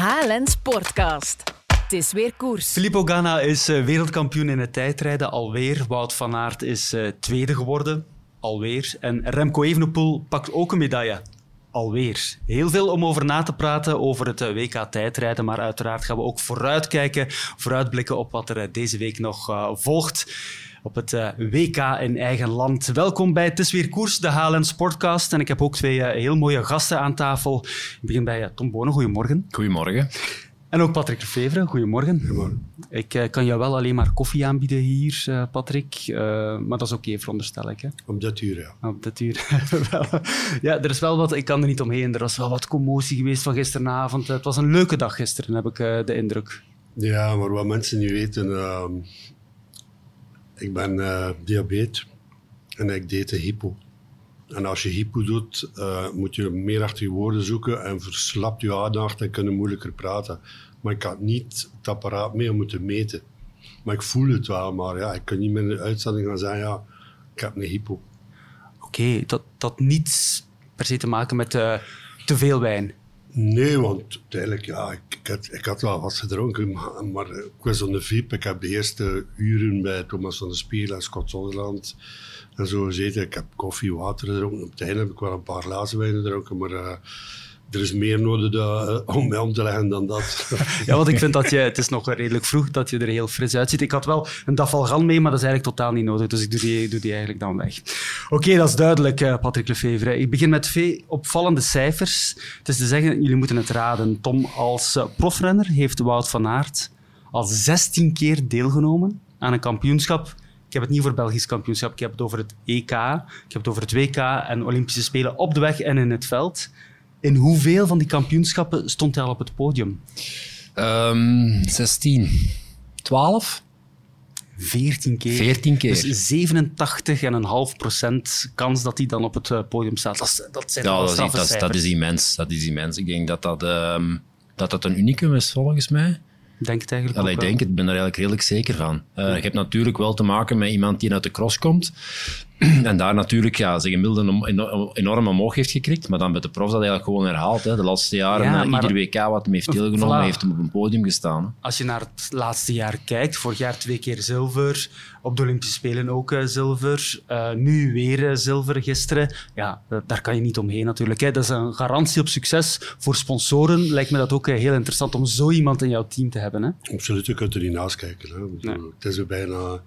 HLN Sportcast. Het is weer koers. Filippo Ganna is eh, wereldkampioen in het tijdrijden alweer. Wout van Aert is eh, tweede geworden, alweer. En Remco Evenepoel pakt ook een medaille. Alweer. Heel veel om over na te praten over het eh, WK tijdrijden, maar uiteraard gaan we ook vooruitkijken, vooruitblikken op wat er deze week nog volgt op het uh, WK in eigen land. Welkom bij Het is weer koers, de HLN Sportcast. En ik heb ook twee uh, heel mooie gasten aan tafel. Ik begin bij uh, Tom Bonen. Goedemorgen. Goedemorgen. En ook Patrick Lefevre. Goedemorgen. Goedemorgen. Ik kan jou wel alleen maar koffie aanbieden hier, Patrick. maar dat is oké, okay, veronderstel ik. Hè? Op dat uur, ja. Op dat uur. ja, er is wel wat... Ik kan er niet omheen. Er was wel wat commotie geweest van gisteravond. Het was een leuke dag gisteren, heb ik de indruk. Ja, maar wat mensen niet weten... ik ben uh, diabetes en ik deed de hypo. En als je hypo doet, uh, moet je meer achter je woorden zoeken en verslapt je aandacht en kunnen moeilijker praten. Maar ik had niet het apparaat mee om te meten. Maar ik voel het wel, maar ja, ik kan niet met een uitzending gaan zeggen, ja, ik heb een hypo. Oké, dat had niets per se te maken met uh, te veel wijn? Nee, want uiteindelijk, ja, ik, ik, had, ik had wel wat gedronken, maar, maar ik was VIP. Ik heb de eerste uren bij Thomas van der Spiel en Scott Zonderland en zo gezeten. Ik heb koffie, water gedronken. Op het einde heb ik wel een paar glazen wijn gedronken, maar uh, er is meer nodig uh, om mij om te leggen dan dat. ja, want ik vind dat je, het is nog redelijk vroeg dat je er heel fris uitziet. Ik had wel een dafalgan mee, maar dat is eigenlijk totaal niet nodig, dus ik doe die, doe die eigenlijk dan weg. Oké, dat is duidelijk, uh, Patrick Lefevre. Ik begin met twee opvallende cijfers. Het is te zeggen, jullie moeten het raden. Tom, als profrenner heeft Wout van Aert al 16 keer deelgenomen aan een kampioenschap. Ik heb het niet over Belgisch kampioenschap, ik heb het over het EK, ik heb het over het WK en Olympische Spelen op de weg en in het veld. In hoeveel van die kampioenschappen stond hij al op het podium? Um, 16. 12? 14 keer. 14 keer. Dus 87,5 procent kans dat hij dan op het podium staat. Dat, dat zijn ja, dat, is, dat, dat, is immens. Dat is immens. Ik denk dat dat, um, dat, dat een unicum is, volgens mij. Denk het eigenlijk Allee, ik denk het, ik ben er eigenlijk redelijk zeker van. Uh, ja. Je hebt natuurlijk wel te maken met iemand die uit de cross komt. en daar natuurlijk ja, zijn gemiddelde enorm omhoog heeft gekrikt. Maar dan met de profs dat eigenlijk gewoon herhaald. Hè. De laatste jaren, ja, ieder WK wat hem heeft deelgenomen, voilà. heeft hem op een podium gestaan. Hè. Als je naar het laatste jaar kijkt, vorig jaar twee keer zilver, op de Olympische Spelen ook uh, zilver, uh, nu weer uh, zilver gisteren. Ja, daar kan je niet omheen natuurlijk. Hè. Dat is een garantie op succes. Voor sponsoren lijkt me dat ook heel interessant om zo iemand in jouw team te hebben. Hè. Absoluut, je kunt er niet naast kijken. Hè. Het is er bijna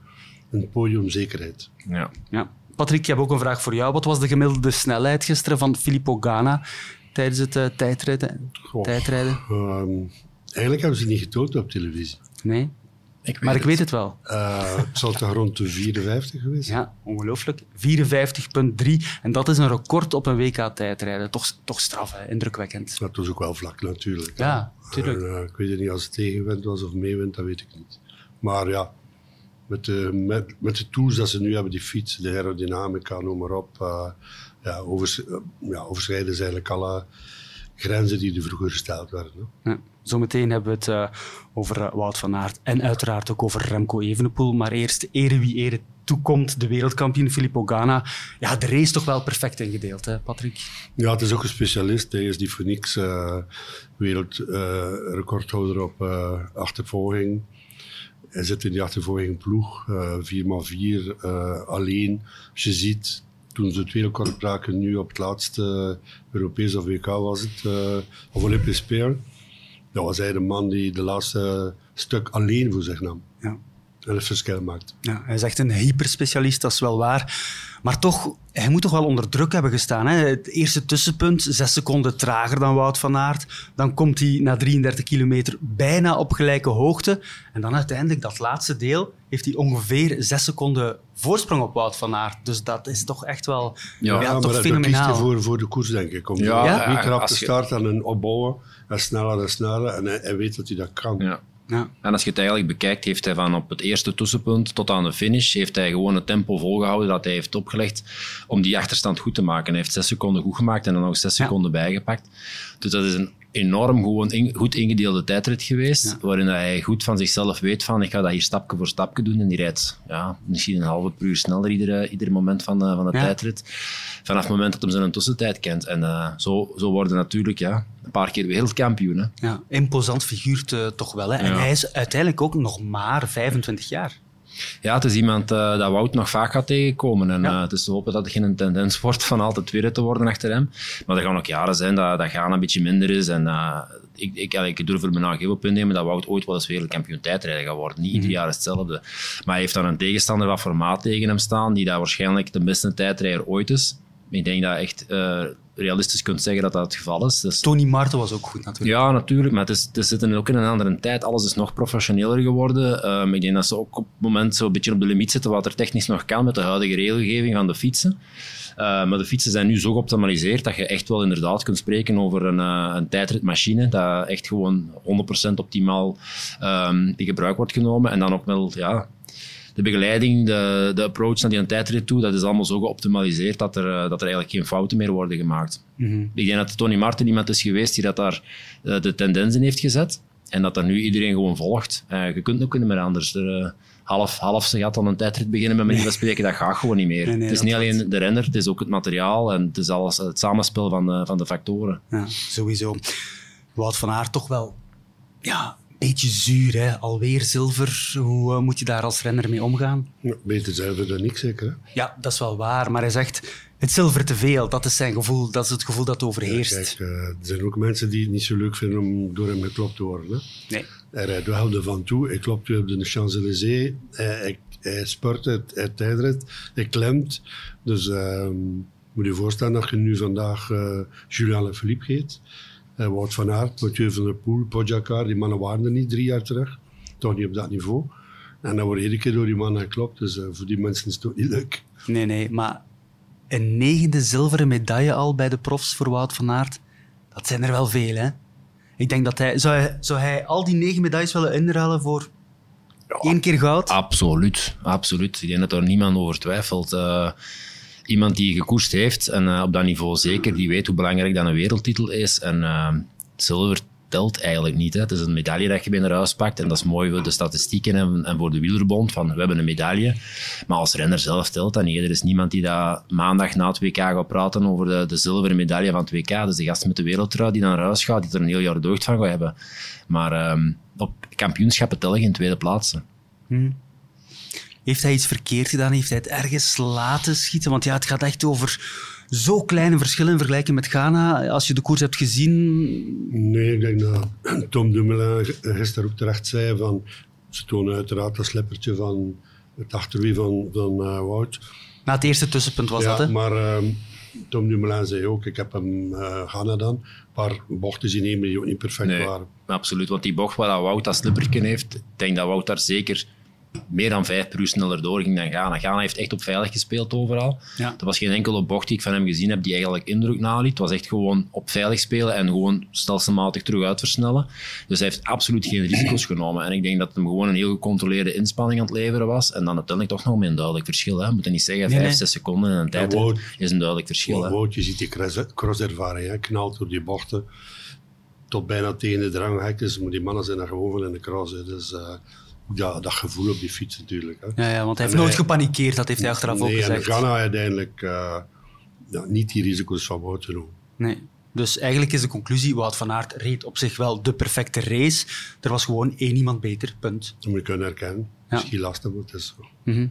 een podiumzekerheid. Ja. ja. Patrick, ik heb ook een vraag voor jou. Wat was de gemiddelde snelheid gisteren van Filippo Ganna tijdens het uh, tijdrijden? Goh, tijdrijden? Um, eigenlijk hebben ze niet getoond op televisie. Nee? Ik maar ik weet het wel. Uh, het zal toch rond de 54 geweest Ja, ongelooflijk. 54,3. En dat is een record op een WK-tijdrijden. Toch, toch straf, hè? indrukwekkend. Dat was ook wel vlak natuurlijk. Ja, natuurlijk. Uh, ik weet niet als het tegenwind was of meewind, dat weet ik niet. Maar ja, met de, met, met de tools dat ze nu hebben, die fiets, de aerodynamica, noem maar op, uh, ja, overs, uh, ja, overschrijden ze eigenlijk alle grenzen die er vroeger gesteld werden. Hè. Ja. Zometeen hebben we het uh, over Wout van Aert en uiteraard ook over Remco Evenepoel. Maar eerst ere wie ere toekomt, de wereldkampioen Filippo Ganna. Ja, de race toch wel perfect ingedeeld, hè, Patrick? Ja, het is ook een specialist. Hij is die voor niks wereldrecordhouder op achtervolging. Hij zit in die achtervolging ploeg, uh, 4x4, uh, alleen. Als je ziet, toen ze het wereldrecord braken, nu op het laatste Europees of WK was het, uh, of Olympisch Spelen, dat was hij de man die de laatste stuk alleen voor zich nam. En het verschil maakt. Ja, hij is echt een hyperspecialist, dat is wel waar. Maar toch, hij moet toch wel onder druk hebben gestaan. Hè? Het eerste tussenpunt, zes seconden trager dan Wout van Aert. Dan komt hij na 33 kilometer bijna op gelijke hoogte. En dan uiteindelijk, dat laatste deel, heeft hij ongeveer zes seconden voorsprong op Wout van Aert. Dus dat is toch echt wel ja, ja, maar toch dat fenomenaal. voor, voor de koers, denk ik. Om Ja, ja, ja, te starten en opbouwen. En sneller en sneller. En hij, hij weet dat hij dat kan. Ja. En als je het eigenlijk bekijkt, heeft hij van op het eerste tussenpunt tot aan de finish, heeft hij gewoon het tempo volgehouden dat hij heeft opgelegd om die achterstand goed te maken. Hij heeft zes seconden goed gemaakt en dan nog zes Ja. seconden bijgepakt. Dus dat is een enorm gewoon in- goed ingedeelde tijdrit geweest, Ja. waarin hij goed van zichzelf weet van ik ga dat hier stapje voor stapje doen en die rijdt ja, misschien een halve per uur sneller ieder, ieder moment van de, van de Ja. tijdrit. Vanaf het moment dat hij zijn tussentijd kent. En eh, zo, zo worden natuurlijk ja, een paar keer wereldkampioen. Hè. Ja, imposant figuur eh, toch wel. Hè? En hij is uiteindelijk ook nog maar 25 jaar. Ja, het is iemand eh, dat Wout nog vaak gaat tegenkomen. En Ja. eh, het is te hopen dat het geen tendens wordt van altijd tweede te worden achter hem. Maar er gaan ook jaren zijn dat, dat gaan een beetje minder is. En eh, ik, ik, ik durf er me nou geen op innemen dat Wout ooit wel eens wereldkampioen tijdrijden gaat worden. Niet ieder jaar is hetzelfde. Maar hij heeft dan een tegenstander wat formaat tegen hem staan, die daar waarschijnlijk de beste tijdrijder ooit is. Ik denk dat echt realistisch kunt zeggen dat dat het geval is. Dus Tony Martin was ook goed natuurlijk. ja, natuurlijk. Maar het, is, het zitten ook in een andere tijd. Alles is nog professioneler geworden. Ehm, ik denk dat ze ook op het moment zo een beetje op de limiet zitten wat er technisch nog kan met de huidige regelgeving van de fietsen. Eh, maar de fietsen zijn nu zo geoptimaliseerd dat je echt wel inderdaad kunt spreken over een, eh, een tijdritmachine dat echt gewoon 100% optimaal ehm in gebruik wordt genomen. En dan ook wel ja, de begeleiding, de, de approach naar die tijdrit toe, dat is allemaal zo geoptimaliseerd dat er, eh, dat er eigenlijk geen fouten meer worden gemaakt. Ik denk dat Tony Martin iemand is geweest die dat daar eh, de tendens in heeft gezet. En dat dat nu iedereen gewoon volgt. Eh, je kunt ook niet meer anders. Er, half, half ze gaat dan een tijdrit beginnen met manier van spreken, dat gaat gewoon niet meer. Nee, nee, het is niet alleen de renner, het is ook het materiaal en het is alles het samenspel van de, van de factoren. Ja, sowieso. Wout van Aert toch wel ja, beetje zuur. Hè? Alweer zilver. Hoe eh, moet je daar als renner mee omgaan? Ja, beter zelf dan niks, zeker. Hè? Ja, dat is wel waar. Maar hij zegt, het zilver te veel. Dat is zijn gevoel. Dat is het gevoel dat overheerst. Kijk, eh, er zijn ook mensen die het niet zo leuk vinden om door hem geklopt te worden. Hè? Nee. Hij rijdt wel ervan toe. Hij klopt weer op de Champs-Élysées. Hij, hij, hij spurt, hij, hij tijdrit, hij klemt. Dus ehm moet je voorstellen dat je nu vandaag eh Julian Philippe geeft. Uh, Wout van Aert, Mathieu van der Poel, Pogacar. Die mannen waren er niet drie jaar terug. Toch niet op dat niveau. En dan wordt iedere keer door die mannen geklopt. Dus eh, voor die mensen is het ook niet leuk. Nee, nee. Maar een negende zilveren medaille al bij de profs voor Wout van Aert. Dat zijn er wel veel, hè? Ik denk dat hij... Zou hij, zou hij al die negen medailles willen inruilen voor één keer goud? Absoluut, absoluut. Ik denk dat er niemand over twijfelt. Eh, iemand die gekoerst heeft en eh, op dat niveau zeker, die weet hoe belangrijk dat een wereldtitel is. En eh, zilver telt eigenlijk niet. Hè. Het is een medaille dat je naar huis pakt en dat is mooi voor de statistieken en, en voor de wielerbond, van we hebben een medaille. Maar als renner zelf telt dat niet. Er is niemand die dat maandag na het WK gaat praten over de, de zilveren medaille van het WK. Dus de gast met de wereldtrui die dan naar huis gaat, die er een heel jaar deugd van gaat hebben. Maar ehm, op kampioenschappen tellen geen tweede plaatsen. Heeft hij iets verkeerd gedaan? Heeft hij het ergens laten schieten? Want ja, het gaat echt over zo kleine verschillen in vergelijking met Ghana. Als je de koers hebt gezien... Nee, ik denk dat Tom Dumoulin gisteren ook terecht zei van... Ze tonen uiteraard dat slippertje van het achterwiel van, van eh, Wout. Na het eerste tussenpunt was ja, dat, hè? maar ehm, Tom Dumoulin zei ook, ik heb hem uh, Ghana dan. Een paar bochten zien nemen die ook niet perfect Nee, waren. absoluut. Want die bocht waar dat Wout dat slipperken heeft, ik denk dat Wout daar zeker meer dan vijf per uur sneller doorging dan Ghana. Ghana heeft echt op veilig gespeeld overal. Ja. Er was geen enkele bocht die ik van hem gezien heb die eigenlijk indruk naliet. Het was echt gewoon op veilig spelen en gewoon stelselmatig terug uitversnellen. Dus hij heeft absoluut geen risico's genomen. En ik denk dat het hem gewoon een heel gecontroleerde inspanning aan het leveren was. En dan uiteindelijk toch nog met een duidelijk verschil. Hè. We moeten niet zeggen, Nee, vijf, nee. zes seconden in een tijd is een duidelijk verschil. Wout, je ziet die cross- crosservaring, hè, knalt door die bochten. Tot bijna tegen de dranghek. Dus maar die mannen zijn daar gewoon van in de cross. Hè. Dus eh, ja, dat gevoel op die fiets natuurlijk. Hè. Ja, ja, want hij heeft En nooit hij- gepanikeerd, dat heeft hij achteraf ook nee, en gezegd. Ghana uiteindelijk eh, ja, niet die risico's van Wout genomen. Nee. Dus eigenlijk is de conclusie, Wout van Aert reed op zich wel de perfecte race. Er was gewoon één iemand beter, punt. Dat moet je kunnen herkennen. Ja. Misschien lastig, maar het is zo.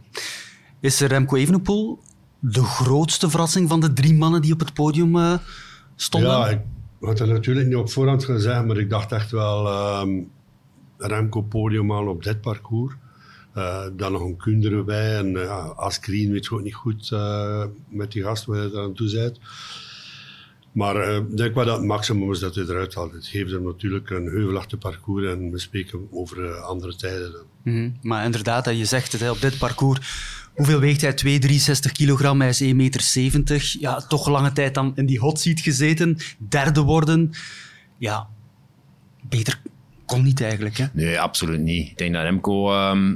Is Remco Evenepoel de grootste verrassing van de drie mannen die op het podium eh, stonden? Ja, ik had dat natuurlijk niet op voorhand gezegd, maar ik dacht echt wel ehm, Remco podium aan op dit parcours. Eh, dan nog een Kunder erbij en uh, ja, Askreen weet je ook niet goed eh, met die gast waar je aan toe bent. Maar eh, ik denk wel dat het maximum is dat hij eruit haalt. Het geeft hem natuurlijk een heuvelachtig parcours en we spreken over eh, andere tijden. Mhm. Maar inderdaad, je zegt het, op dit parcours... Hoeveel weegt hij? 2, 63 kilogram, hij is 1,70 meter. Ja, toch lange tijd dan in die hot seat gezeten. Derde worden. Ja, beter kon niet eigenlijk. Hè? Nee, absoluut niet. Ik denk dat Remco ehm,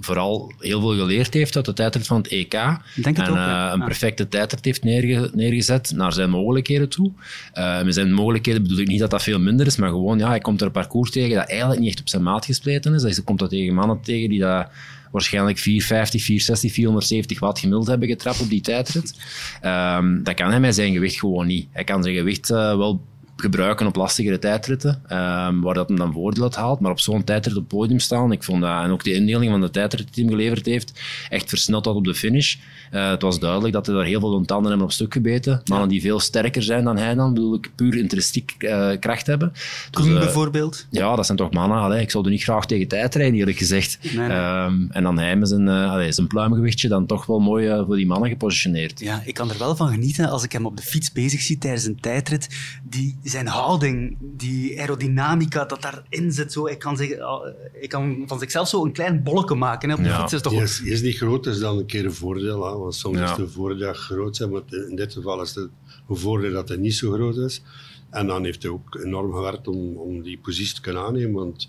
vooral heel veel geleerd heeft uit de tijdrit van het EK. denk het en ook, eh, een perfecte tijdrit heeft neerge- neergezet naar zijn mogelijkheden toe. Eh, met zijn mogelijkheden bedoel ik niet dat dat veel minder is, maar gewoon, ja, hij komt er een parcours tegen dat eigenlijk niet echt op zijn maat gespleten is. Hij komt dat tegen mannen tegen die dat waarschijnlijk 450, 460, 470 watt gemiddeld hebben getrapt op die tijdrit. Ehm, dat kan hij met zijn gewicht gewoon niet. Hij kan zijn gewicht eh, wel gebruiken op lastigere tijdritten, ehm, waar dat hem dan voordeel uit haalt. Maar op zo'n tijdrit op het podium staan, ik vond dat, en ook de indeling van de tijdrit die hij geleverd heeft, echt versneld had op de finish. Eh, het was duidelijk dat hij daar heel veel tanden hebben op stuk gebeten. Mannen die veel sterker zijn dan hij dan, bedoel ik, puur intrinsiek eh, kracht hebben. Dus, eh, bijvoorbeeld. ja, dat zijn toch mannen. Allee, ik zou er niet graag tegen tijd rijden, eerlijk gezegd. nee. Ehm, en dan hij met zijn, allee, zijn pluimgewichtje dan toch wel mooi voor die mannen gepositioneerd. Ja, ik kan er wel van genieten als ik hem op de fiets bezig zie tijdens een tijdrit. Die, zijn houding, die aerodynamica dat daarin zit. Zo. Ik, kan zeggen, ah, ik kan van zichzelf zo een klein bolletje maken hè, op de Ja. fiets. Dat is toch Die is, die is niet groot, dat is dan een keer een voordeel. Hè? Want soms Ja. is een voordeel groot zijn, maar in dit geval is het een voordeel dat hij niet zo groot is. En dan heeft hij ook enorm gewerkt om, om die positie te kunnen aannemen. Want je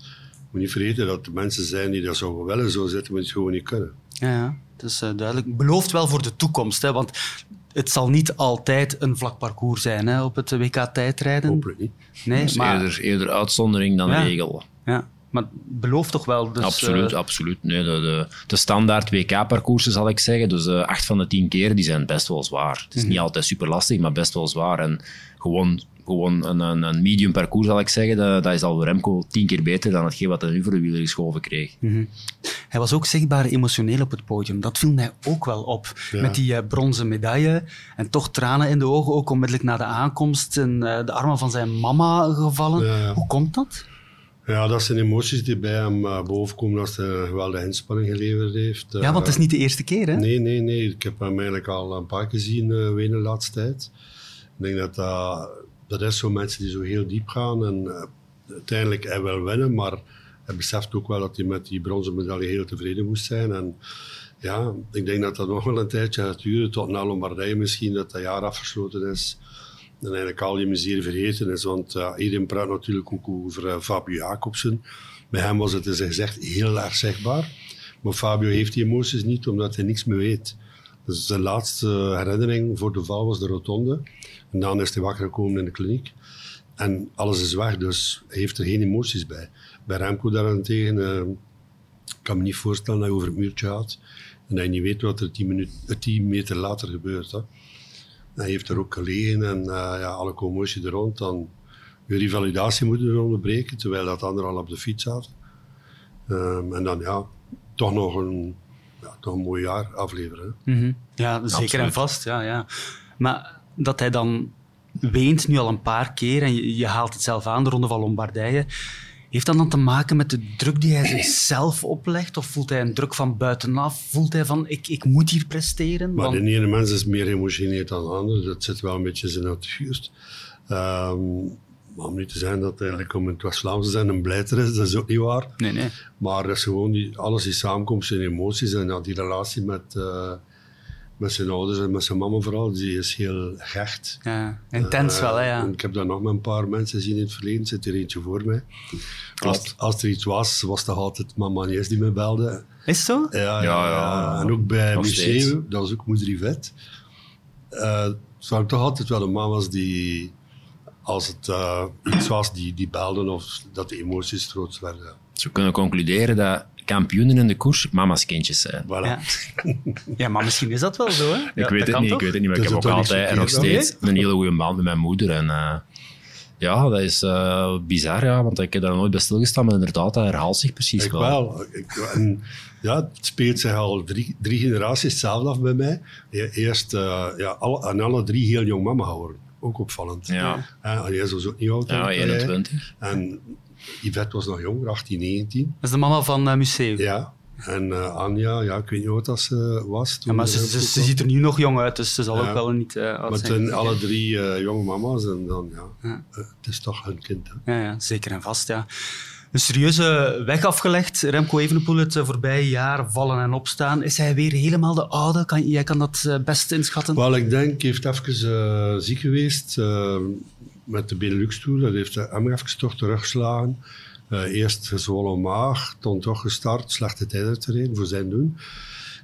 moet niet vergeten dat er mensen zijn die dat zouden willen zo zitten, maar die het gewoon niet kunnen. Ja, ja, het is eh, duidelijk. Belooft wel voor de toekomst, hè, want het zal niet altijd een vlak parcours zijn hè, op het WK tijdrijden. Hopelijk niet. Nee, Dus maar, eerder, eerder uitzondering dan Ja. regel. ja, maar het belooft toch wel. Dus, absoluut, eh, absoluut. Nee, de, de, de standaard WK-parcoursen, zal ik zeggen, dus eh, acht van de tien keer, die zijn best wel zwaar. Het is Mhm. niet altijd super lastig, maar best wel zwaar. En gewoon, gewoon een, een, een medium parcours, zal ik zeggen, dat, dat is al voor Remco tien keer beter dan hetgeen wat hij nu voor de wieler geschoven kreeg. Hij was ook zichtbaar emotioneel op het podium. Dat viel mij ook wel op. Ja. Met die eh, bronzen medaille. En toch tranen in de ogen, ook onmiddellijk na de aankomst. In eh, de armen van zijn mama gevallen. Ja, ja. Hoe komt dat? Ja, dat zijn emoties die bij hem eh, bovenkomen als hij een geweldige inspanning geleverd heeft. ja, want het is niet de eerste keer, hè? Nee, nee, nee. Ik heb hem eigenlijk al een paar keer gezien uh, wenen de laatste tijd. Ik denk dat dat, dat is zo mensen die zo heel diep gaan. En uiteindelijk hij wil winnen, maar hij beseft ook wel dat hij met die bronzen medaille heel tevreden moest zijn. En ja, ik denk dat dat nog wel een tijdje gaat duren, tot na Lombardije misschien, dat dat jaar afgesloten is. En eigenlijk al die miserie vergeten is. Want uh, iedereen praat natuurlijk ook over uh, Fabio Jacobsen. Bij hem was het dus gezegd heel erg zichtbaar. Maar Fabio heeft die emoties niet, omdat hij niks meer weet. Dus zijn laatste herinnering voor de val was de rotonde. En dan is hij wakker gekomen in de kliniek. En alles is weg, dus hij heeft er geen emoties bij. Bij Remco daarentegen, uh, kan me niet voorstellen dat je over het muurtje gaat en dat je niet weet wat er tien, minuut, tien meter later gebeurt. Hè. Hij heeft er ook gelegen en uh, ja, alle commotie er rond. Dan je rivalisatie moeten onderbreken, terwijl dat anderen al op de fiets zaten. Um, en dan ja, toch nog een, ja, toch een mooi jaar afleveren. Mm -hmm. Ja, zeker Absoluut. en vast. Ja, ja. Maar dat hij dan weent nu al een paar keer en je, je haalt het zelf aan, de Ronde van Lombardije. Heeft dat dan te maken met de druk die hij zichzelf oplegt? Of voelt hij een druk van buitenaf? Voelt hij van, ik, ik moet hier presteren? Maar want... de ene mens is meer geëmotioneerd dan de andere. Dat zit wel een beetje in zijn natuur. Um, maar om niet te zijn dat eigenlijk om in het West-Vlaams te zijn een blijter is, dat is ook niet waar. Nee, nee. Maar dat is gewoon die, alles die samenkomt, zijn emoties en ja, die relatie met, uh, met zijn ouders en met zijn mama vooral, die is heel gecht. Ja, intens uh, wel, hè, ja. Ik heb daar nog met een paar mensen gezien in het verleden, zit er eentje voor mij. Als, als, er iets was, was het altijd mama Agnes die me belde. Is het zo? Ja, ja, ja, ja. En ook bij museum, dat was ook moeder Yvette. Uh, het waren toch altijd wel de mama's die als het uh, iets was, die, die belden of dat de emoties groot werden. Zo kunnen concluderen dat kampioenen in de koers mama's kindjes zijn. Voilà. Ja. ja, maar misschien is dat wel zo, hè? Ik, ja, weet, het niet, ik weet het niet, maar ik heb ook altijd en nog steeds een hele goede band met mijn moeder. En, uh, ja, dat is uh, bizar, ja, want ik heb daar nooit bij stilgestaan, maar inderdaad, dat herhaalt zich precies ik wel. wel. Ik, en, ja, het speelt zich al drie, drie generaties hetzelfde af bij mij. Eerst uh, ja, alle, en alle drie heel jong mama geworden ook opvallend. Ja. Was ook niet oud. Ja, 21. En Yvette was nog jong, 18, 19. Dat is de mama van uh, Museum. Ja. En uh, Anja, ja, ik weet niet wat dat ze was. Ja, maar ze, ze, ze, ziet er nu nog jong uit, dus ze zal ja. ook wel niet uh, oud maar zijn. Maar alle drie jonge mama's en dan, ja, ja. het is toch hun kind. Hè. Ja, ja, zeker en vast, ja. Een serieuze weg afgelegd. Remco Evenepoel het voorbije jaar vallen en opstaan. Is hij weer helemaal de oude? Kan, jij kan dat best inschatten. Wel, ik denk, hij heeft even ziek geweest met de Benelux Tour. Dat heeft hem even toch teruggeslagen. Eh, eerst gezwollen maag, dan toch gestart, slechte tijdritterrein voor zijn doen.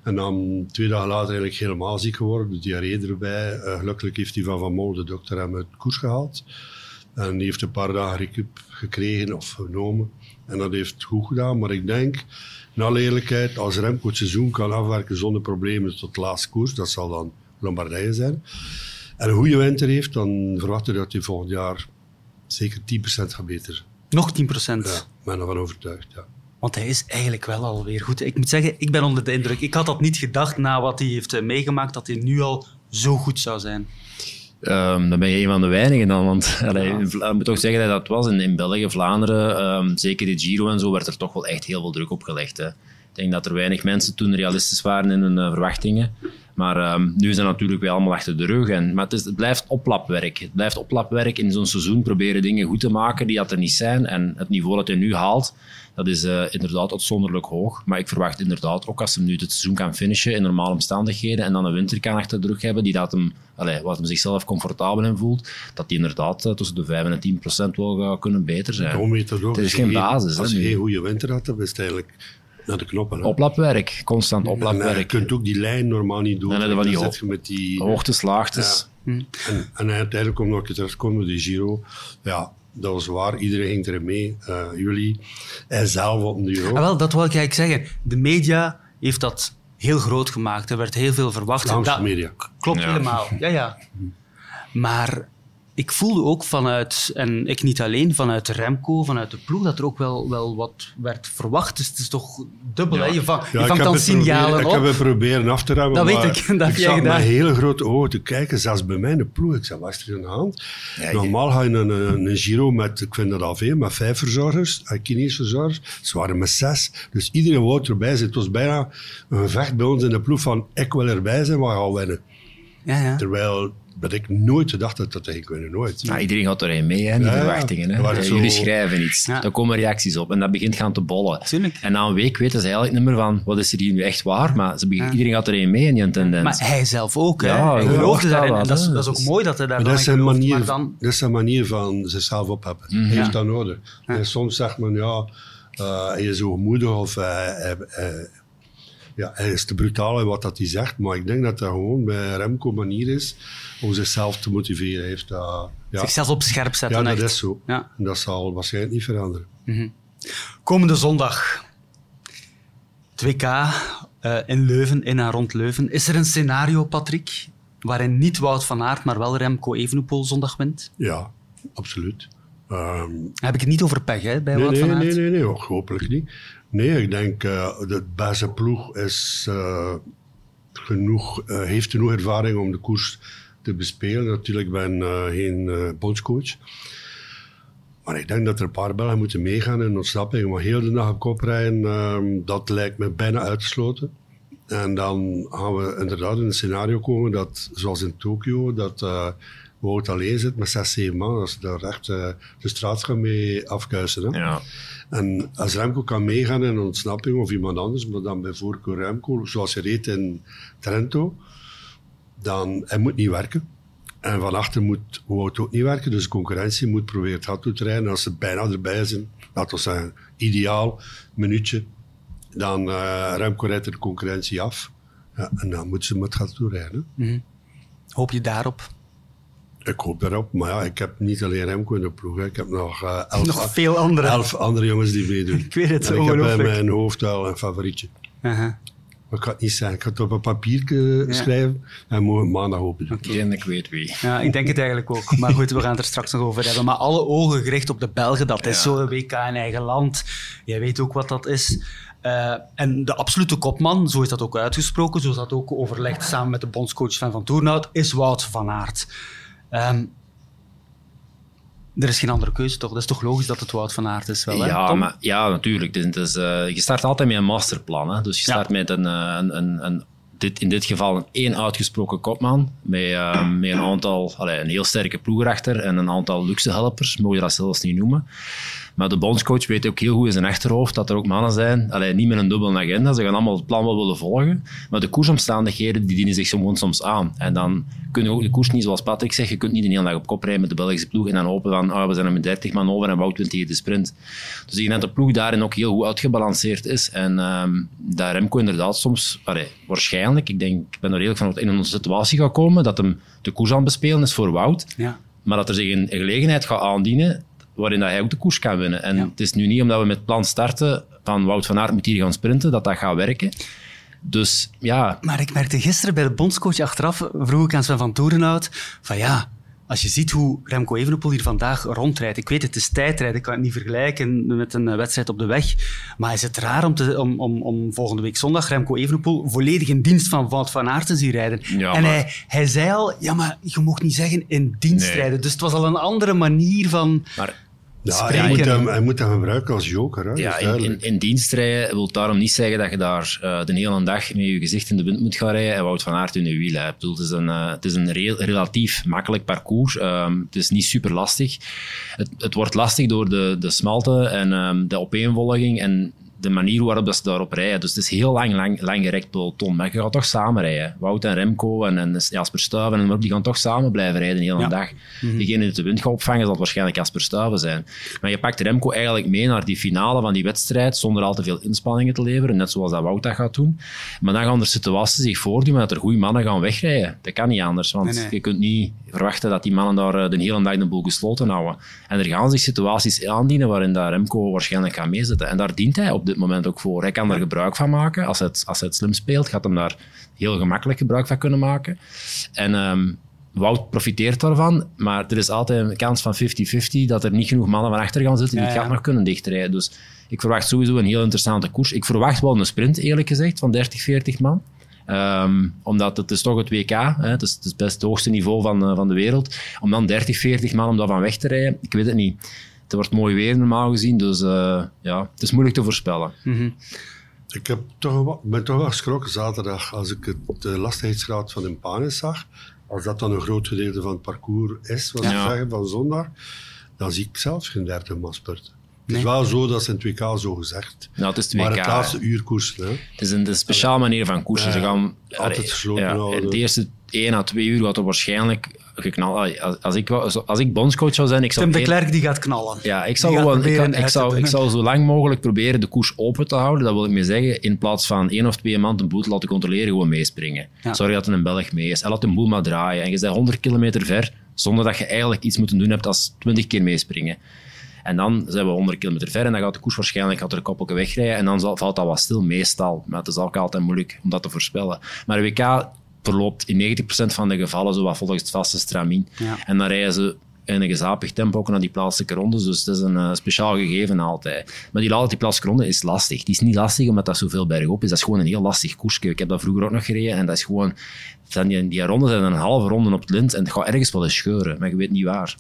En dan twee dagen later eigenlijk helemaal ziek geworden, de diarree erbij. Eh, gelukkig heeft hij van Van Mol, de dokter, hem uit koers gehaald. En die heeft een paar dagen recup gekregen of genomen. En dat heeft goed gedaan. Maar ik denk, in alle eerlijkheid, als Remco het seizoen kan afwerken zonder problemen tot de laatste koers, dat zal dan Lombardije zijn. En een goede winter heeft, dan verwachten we dat hij volgend jaar zeker 10% gaat beter. Nog 10 procent. Ja, ik ben ervan overtuigd, ja. Want hij is eigenlijk wel alweer goed. Ik moet zeggen, ik ben onder de indruk. Ik had dat niet gedacht na wat hij heeft eh, meegemaakt, dat hij nu al zo goed zou zijn. Ehm, dan ben je een van de weinigen dan. Want allee, ik moet toch zeggen dat dat was in, in België, Vlaanderen, ehm, zeker de Giro en zo, werd er toch wel echt heel veel druk op gelegd. Hè. Ik denk dat er weinig mensen toen realistisch waren in hun eh, verwachtingen. Maar ehm, nu is dat natuurlijk wel allemaal achter de rug. En, maar het, is, het blijft oplapwerk. Het blijft oplapwerk in zo'n seizoen proberen dingen goed te maken die dat er niet zijn. En het niveau dat hij nu haalt, dat is eh, inderdaad uitzonderlijk hoog. Maar ik verwacht inderdaad, ook als hij nu het seizoen kan finishen in normale omstandigheden en dan een winter kan achter de rug hebben, die dat hem, allee, wat hem zichzelf comfortabel in voelt, dat die inderdaad eh, tussen de 5 en 10 procent wel gaat kunnen beter zijn. Het is geen basis, Als je geen goede winter had, dan is het eigenlijk naar de knoppen. hè. Oplapwerk, constant En, eh, je oplapwerk. kunt ook die lijn normaal niet doen. Dan hebben we zit je met die... Hoogtes, laagtes. En, en uiteindelijk, omdat terechtkomt met die Giro, ja, dat was waar. Iedereen ging erin mee. Eh, jullie, hij zelf op de. Ah, wel, dat wil ik eigenlijk zeggen. De media heeft dat heel groot gemaakt. Er werd heel veel verwacht. Vlaamse media. Klopt Ja. helemaal. Ja, ja. Maar ik voelde ook vanuit, en ik niet alleen, vanuit Remco, vanuit de ploeg, dat er ook wel, wel wat werd verwacht. Dus het is toch dubbel, Ja. hè? Je, vang, Ja, je ik vangt dan proberen- signalen Ik op. heb het proberen af te remmen. Dat weet ik, dat heb ik jij zat gedaan. met hele grote ogen te kijken, zelfs bij mij in de ploeg. Ik zei, wat is er aan de hand? Ja, Normaal ga je een, een, een Giro met, ik vind dat al veel, met vijf verzorgers, en kinesische verzorgers. Ze waren met zes. Dus iedereen wou erbij zijn. Het was bijna een gevecht bij ons in de ploeg van, ik wil erbij zijn, we gaan winnen. Ja, ja. Terwijl dat ik nooit gedacht had dat ik winnen, nooit. Nou, iedereen gaat erin mee, hè, die Ja, verwachtingen. Hè. Er Eh, zo- Jullie schrijven iets, Ja. daar komen reacties op en dat begint gaan te bollen. Tuurlijk. En na een week weten ze eigenlijk niet meer van, wat is er hier nu echt waar? Maar ze begin- iedereen gaat erin mee in die tendens. Maar hij zelf ook, hè? Ja, hij ja, geloofde ja, daarin. dat En dat is, dat is dat ook mooi dat hij daar Maar dan dat is, gelooft. manier, Maar dan, dat is zijn manier van zichzelf opheffen. Hij heeft dat nodig. En soms zegt men, ja, eh, hij is hoogmoedig of eh, hij- ja, hij is te brutaal in wat dat hij zegt. Maar ik denk dat dat gewoon bij Remco manier is om zichzelf te motiveren. Hij heeft dat, ja, zichzelf op scherp zetten. ja, dat echt. is zo. Ja. En dat zal waarschijnlijk niet veranderen. Komende zondag. 2K eh, in Leuven, in en rond Leuven. Is er een scenario, Patrick, waarin niet Wout van Aert, maar wel Remco Evenepoel zondag wint? Ja, absoluut. Ehm, heb ik het niet over pech, hè, bij Nee, Wout nee, van Aert. nee, nee, nee, hopelijk niet. Nee, ik denk uh, de beste ploeg is, uh, genoeg, uh, heeft genoeg ervaring om de koers te bespelen. Natuurlijk ik ben uh, geen bondscoach. Maar ik denk dat er een paar Belgen moeten meegaan in ontsnapping. Maar heel de dag op kop rijden, uh, dat lijkt me bijna uitgesloten. En dan gaan we inderdaad in een scenario komen dat, zoals in Tokio, dat uh, Wout alleen zit met zes, zeven man. Dat ze daar echt uh, de straat gaan mee afkuisen. Hè? Ja. En als Remco kan meegaan in een ontsnapping of iemand anders, maar dan bij voorkeur Remco, zoals hij reed in Trento, dan hij moet niet werken. En van achter moet Wout ook niet werken, dus de concurrentie moet proberen het hard toe te rijden. En als ze bijna erbij zijn, laten we zeggen, ideaal, minuutje, dan uh, Remco rijdt de concurrentie af. Ja, en dan moeten ze met gat toe rijden. Mm-hmm. Hoop je daarop? Ik hoop daarop, maar ja, ik heb niet alleen Remco in de ploeg. Hè. Ik heb nog, uh, elf, nog veel andere. elf andere jongens die meedoen. Ik weet het, en ik heb ongelooflijk. in mijn hoofd wel een favorietje. Uh-huh. Maar ik ga het niet zeggen. Ik ga het op een papiertje ja. schrijven en mogen maandag open doen. Okay. En ik weet wie. Ja, ik denk het eigenlijk ook. Maar goed, we gaan het er straks nog over hebben. Maar alle ogen gericht op de Belgen, dat is ja. zo een WK in eigen land. Jij weet ook wat dat is. Uh, en de absolute kopman, zo is dat ook uitgesproken, zo is dat ook overlegd samen met de bondscoach van Van Toernout, is Wout van Aert. Um, er is geen andere keuze, toch? Dat is toch logisch dat het Wout van Aert is, wel, hè, ja, maar, ja, natuurlijk. Dus, dus, uh, je start altijd met een masterplan. Hè? Dus je start ja. met een, een, een, een dit, in dit geval een één uitgesproken kopman, met, uh, met een aantal, allee, een heel sterke ploeg erachter en een aantal luxe helpers, mogen je dat zelfs niet noemen. Maar de bondscoach weet ook heel goed in zijn achterhoofd dat er ook mannen zijn, allee, niet met een dubbele agenda, ze gaan allemaal het plan wel willen volgen, maar de koersomstandigheden die dienen zich gewoon soms aan. En dan kun je ook de koers niet, zoals Patrick zegt, je kunt niet de hele dag op kop rijden met de Belgische ploeg en dan hopen van, ah, we zijn er met 30 man over en Wout wint tegen de sprint. Dus ik denk dat de ploeg daarin ook heel goed uitgebalanceerd is. En um, dat Remco inderdaad soms, allee, waarschijnlijk, ik denk, ik ben er redelijk van dat in een situatie gaat komen dat hem de koers aan het bespelen is voor Wout. Ja. Maar dat er zich een gelegenheid gaat aandienen waarin dat hij ook de koers kan winnen. En Ja. het is nu niet omdat we met plan starten van Wout van Aert moet hier gaan sprinten, dat dat gaat werken. Dus ja, Maar ik merkte gisteren bij de bondscoach achteraf, vroeg ik aan Sven van Toerenhout, van ja, als je ziet hoe Remco Evenepoel hier vandaag rondrijdt, ik weet het is tijdrijden, ik kan het niet vergelijken met een eh, wedstrijd op de weg, maar is het raar om, te, om, om, om volgende week zondag Remco Evenepoel volledig in dienst van Wout van Aert te zien rijden? Ja, en maar- hij, hij zei al, ja, maar je mocht niet zeggen in dienst Nee. rijden, dus het was al een andere manier van... maar Ja, hij, moet hem, hij moet hem gebruiken als joker. Hè? ja, in, in, in dienst rijden wil daarom niet zeggen dat je daar eh, de hele dag met je gezicht in de wind moet gaan rijden en Wout van Aert in je wiel. hè. Ik bedoel, het is een, eh, het is een re- relatief makkelijk parcours. Ehm, het is niet super lastig. Het, het wordt lastig door de, de smalte en ehm, de opeenvolging en de manier waarop dat ze daarop rijden. Dus het is heel lang, lang, lang gerekt peloton. Maar je gaat toch samen rijden. Wout en Remco en, en Jasper Stuyven, en die gaan toch samen blijven rijden de hele Ja. dag. Degene die de wind gaat opvangen, zal waarschijnlijk Jasper Stuyven zijn. Maar je pakt Remco eigenlijk mee naar die finale van die wedstrijd, zonder al te veel inspanningen te leveren, net zoals dat Wout dat gaat doen. Maar dan gaan er situaties zich voordoen dat er goede mannen gaan wegrijden. Dat kan niet anders, want Nee, nee. je kunt niet verwachten dat die mannen daar eh, de hele dag de boel gesloten houden. En er gaan zich situaties aandienen waarin dat Remco waarschijnlijk gaat meezitten. En daar dient hij op dit moment ook voor. Hij kan er gebruik van maken. Als hij het, als hij het slim speelt, gaat hem daar heel gemakkelijk gebruik van kunnen maken. En ehm, Wout profiteert daarvan, maar er is altijd een kans van 50-50 dat er niet genoeg mannen van achter gaan zitten die het ja. gat nog kunnen dichtrijden. Dus ik verwacht sowieso een heel interessante koers. Ik verwacht wel een sprint, eerlijk gezegd, van 30, 40 man. Ehm, omdat het is toch het WK, hè, het, is, het is best het hoogste niveau van, eh, van de wereld. Om dan 30, 40 man om daarvan weg te rijden, ik weet het niet. Het wordt mooi weer normaal gezien, dus eh, ja, het is moeilijk te voorspellen. Ik heb toch, wel- ben toch wel geschrokken zaterdag als ik het, de lastigheidsgraad van Impanis zag. Als dat dan een groot gedeelte van het parcours is, wat Ja. zeggen van zondag, dan zie ik zelfs geen 30 man spurten. Het Nee. is wel zo dat ze in het WK zo gezegd. Nou, het is het maar het laatste uur koersen. Hè? Het is een, speciale manier van koersen. Ze Ja, gaan, altijd gesloten houden. De eerste 1 à 2 uur gaat er waarschijnlijk geknald. Als, ik, als ik bondscoach zou zijn, ik zou Tim de Klerk die gaat knallen. Ja, ik zou, gewoon, ik, kan- zou, ik zou zo lang mogelijk proberen de koers open te houden. Dat wil ik mee zeggen. In plaats van één of twee man de boel te laten controleren, gewoon meespringen. Ja. Sorry dat er een Belg mee is. En laat de boel maar draaien. En je bent 100 kilometer ver, zonder dat je eigenlijk iets moeten doen hebt als 20 keer meespringen. En dan zijn we 100 kilometer ver en dan gaat de koers waarschijnlijk gaat er een koppelke wegrijden en dan zal, valt dat wat stil, meestal. Maar het is ook altijd moeilijk om dat te voorspellen. Maar WK verloopt in 90% van de gevallen zo wat volgens het vaste stramien. Ja. En dan rijden ze in een gezapig tempo ook naar die plaatselijke rondes. Dus het is een eh, speciaal gegeven altijd. Maar die, die plaatselijke ronde is lastig. Die is niet lastig omdat dat zoveel bergop is. Dat is gewoon een heel lastig koersje. Ik heb dat vroeger ook nog gereden en dat is gewoon... Dan die, die ronde zijn een halve ronde op het lint en het gaat ergens wel eens scheuren, maar je weet niet waar.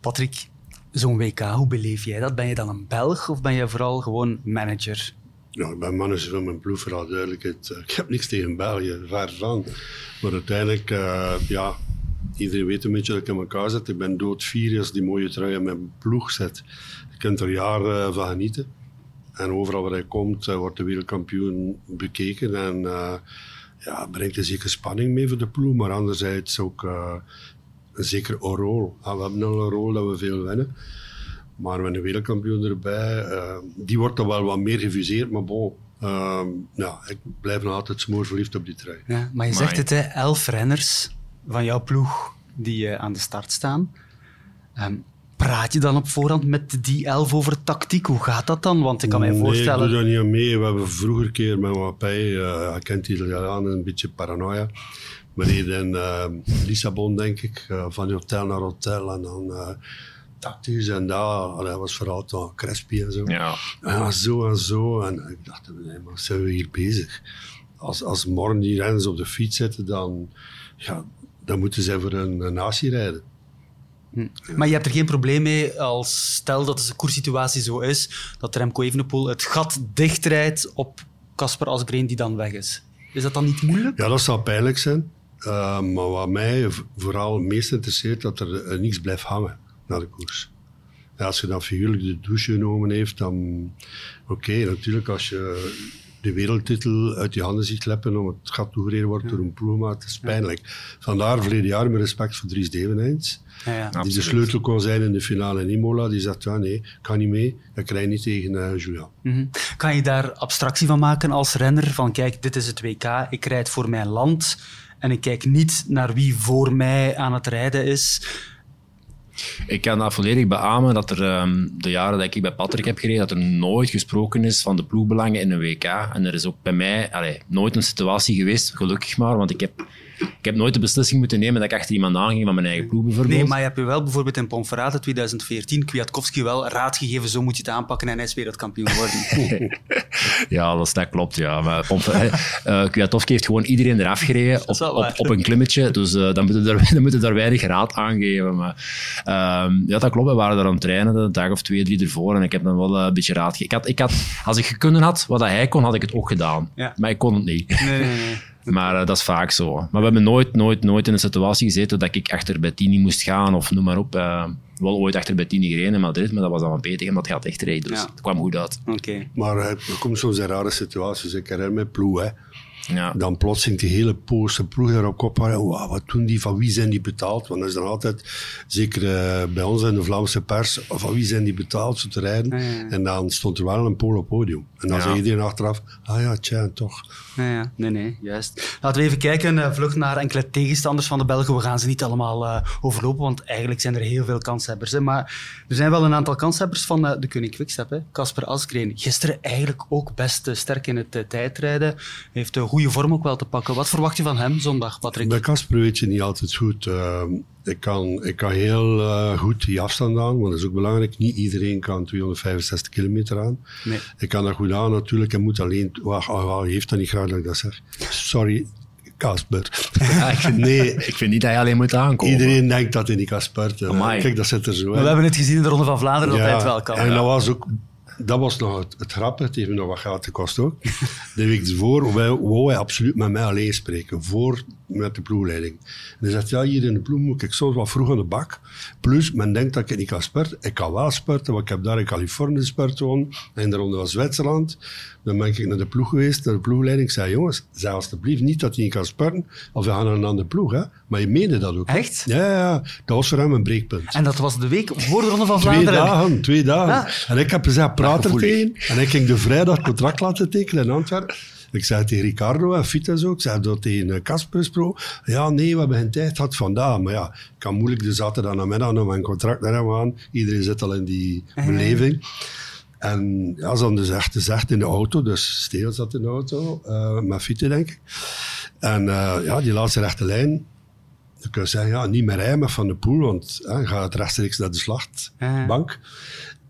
Patrick, zo'n WK, hoe beleef jij dat? Ben je dan een Belg of ben je vooral gewoon manager? Ja, ik ben manager van mijn ploeg, vooral duidelijkheid. Eh, Ik heb niks tegen België, ver van. Maar uiteindelijk, eh, ja, iedereen weet een beetje dat ik in elkaar zit. Ik ben doodvier als die mooie trui in mijn ploeg zet. Je kunt er jaren van genieten. En overal waar hij komt, eh, wordt de wereldkampioen bekeken. En eh, ja, brengt een zekere spanning mee voor de ploeg. Maar anderzijds ook eh, een zeker een rol. Ah, we hebben al een rol dat we veel winnen. Maar met een wereldkampioen erbij, eh, die wordt dan wel wat meer gefuseerd. Maar bon, ehm, ja, ik blijf nog altijd smoor verliefd op die trui. Ja, maar je zegt het, hè, elf renners van jouw ploeg die eh, aan de start staan. Ehm, praat je dan op voorhand met die elf over tactiek? Hoe gaat dat dan? Want ik kan mij Nee, voorstellen... ik doe daar niet aan mee. We hebben vroeger een keer met Wappij, eh je kent die Italianen, een beetje paranoia. We reden in eh, Lissabon, denk ik, eh, van hotel naar hotel. En dan eh, tactisch en Dat was vooral toch Crespi en zo. Ja. En zo en zo. En ik dacht, nee, maar zijn we hier bezig? Als, als morgen die renners op de fiets zitten, dan, ja, dan moeten zij voor een, een natie rijden. Maar je hebt er geen probleem mee als stel dat de koerssituatie zo is dat Remco Evenepoel het gat dichtrijdt op Casper Asgreen die dan weg is. Is dat dan niet moeilijk? Ja, dat zou pijnlijk zijn. Uh, maar wat mij vooral het meest interesseert, dat er uh, niets blijft hangen na de koers. Als je dan figuurlijk de douche genomen heeft, dan... Oké, natuurlijk, als je de wereldtitel uit je handen ziet leppen om het gat toegereden wordt door een ploegmaat, dat is pijnlijk. Vandaar verleden jaar mijn respect voor Dries Devenijns. Ja, ja. Die de sleutel kon zijn in de finale in Imola. Die zegt, ja, nee, ik kan niet mee. Dat krijg je niet tegen eh Julian. Mhm. Kan je daar abstractie van maken als renner? Van kijk, dit is het WK, ik rijd voor mijn land en ik kijk niet naar wie voor mij aan het rijden is. Ik kan dat volledig beamen dat er ehm, de jaren dat ik bij Patrick heb gereden, dat er nooit gesproken is van de ploegbelangen in een WK. En er is ook bij mij allee, nooit een situatie geweest, gelukkig maar, want ik heb, ik heb nooit de beslissing moeten nemen dat ik achter iemand aanging van mijn eigen ploeg bijvoorbeeld. Nee, maar je hebt je wel bijvoorbeeld in Ponferrada 2014 Kwiatkowski wel raad gegeven, zo moet je het aanpakken en hij is wereldkampioen geworden. Ja, dat, dat klopt, ja. Maar eh, Kwiatkowski heeft gewoon iedereen eraf gereden is op, op, een klimmetje. Dus eh, dan, moeten daar, dan moeten daar weinig raad aan geven. Maar, ehm, ja, dat klopt. We waren daar aan het trainen, een dag of twee, drie ervoor. En ik heb dan wel eh, een beetje raad gegeven. Ik had, ik had, als ik kunnen had, wat hij kon, had ik het ook gedaan. Ja. Maar ik kon het niet. Nee, nee, nee. Maar eh, dat is vaak zo. Maar we hebben nooit, nooit, nooit in een situatie gezeten dat ik achter Bettini moest gaan of noem maar op. Eh, wel ooit achter Bettini gereden in Madrid, maar dat was dan wel beter omdat hij had echt reed. Dus Ja. het kwam goed uit. Oké. Maar eh, er komen soms in rare situaties. Ik herinner me ploeg, hè. Ja. Dan plotseling die hele Poolse ploeg daarop kop waren. Wauw, wat doen die? Van wie zijn die betaald? Want dat is dan altijd, zeker eh, bij ons in de Vlaamse pers, van wie zijn die betaald zo te rijden? Ja, ja, ja. En dan stond er wel een Pool op podium. En dan Ja. zei iedereen achteraf, ah ja, tja, toch. Ja, ja. Nee, nee, juist. Laten we even kijken, eh, vlug naar enkele tegenstanders van de Belgen. We gaan ze niet allemaal eh, overlopen, want eigenlijk zijn er heel veel kanshebbers. Hè. Maar er zijn wel een aantal kanshebbers van de Koning Quickstep. hè. Casper Asgreen, gisteren eigenlijk ook best sterk in het tijdrijden. Heeft een goede vorm ook wel te pakken. Wat verwacht je van hem zondag, Patrick? Bij Casper weet je niet altijd goed. Eh, ik, kan, ik kan heel eh, goed die afstand aan, want dat is ook belangrijk. Niet iedereen kan 265 kilometer aan. Nee. Ik kan dat goed aan natuurlijk. Hij moet alleen... Wacht, oh, oh, hij heeft dat niet graag dat ik dat zeg. Sorry, Casper. Ja, ik, vind, Nee. ik vind niet dat je alleen moet aankomen. Iedereen denkt dat hij niet kan spurten. Amai. Kijk, dat zit er zo Maar in. we hebben het gezien in de Ronde van Vlaanderen dat hij het wel kan. En dat was ook... Dat was nog het, het. Het heeft me nog wat geld gekost ook. De week ervoor wou, wou hij absoluut met mij alleen spreken. Voor met de ploegleiding. En hij zegt, ja, hier in de ploeg moet ik soms wat vroeg aan de bak. Plus, men denkt dat ik niet kan spurten. Ik kan wel spurten, want ik heb daar in Californië spurt. En de Ronde van Zwitserland. Dan ben ik naar de ploeg geweest, naar de ploegleiding. Ik zei, jongens, zeg alsjeblieft niet dat hij niet kan spurten. Of we gaan naar een andere ploeg. Hè. Maar je meende dat ook. hè. Echt? Ja, ja. Dat was voor hem een breekpunt. En dat was de week voor de Ronde van Twee Vlaanderen. dagen, twee dagen. Ja. En ik heb gezegd, praat er tegen. En ik ging de vrijdag contract laten tekenen in Antwerpen. Ik zei tegen Ricardo en Fita zo, ik zei dat tegen eh, Casper Pro. Ja, nee, we hebben geen tijd gehad vandaag. Maar ja, ik kan moeilijk de zaterdag namiddag nog mijn contract naar hem aan. Iedereen zit al in die beleving. En ja, ze hadden dus echt gezegd in de auto, dus Steel zat in de auto, eh, met Fiete denk ik. En eh, ja, die laatste rechte lijn, dan kun je zeggen, ja, niet meer rijden, van de poel, want je gaat rechtstreeks naar de slachtbank.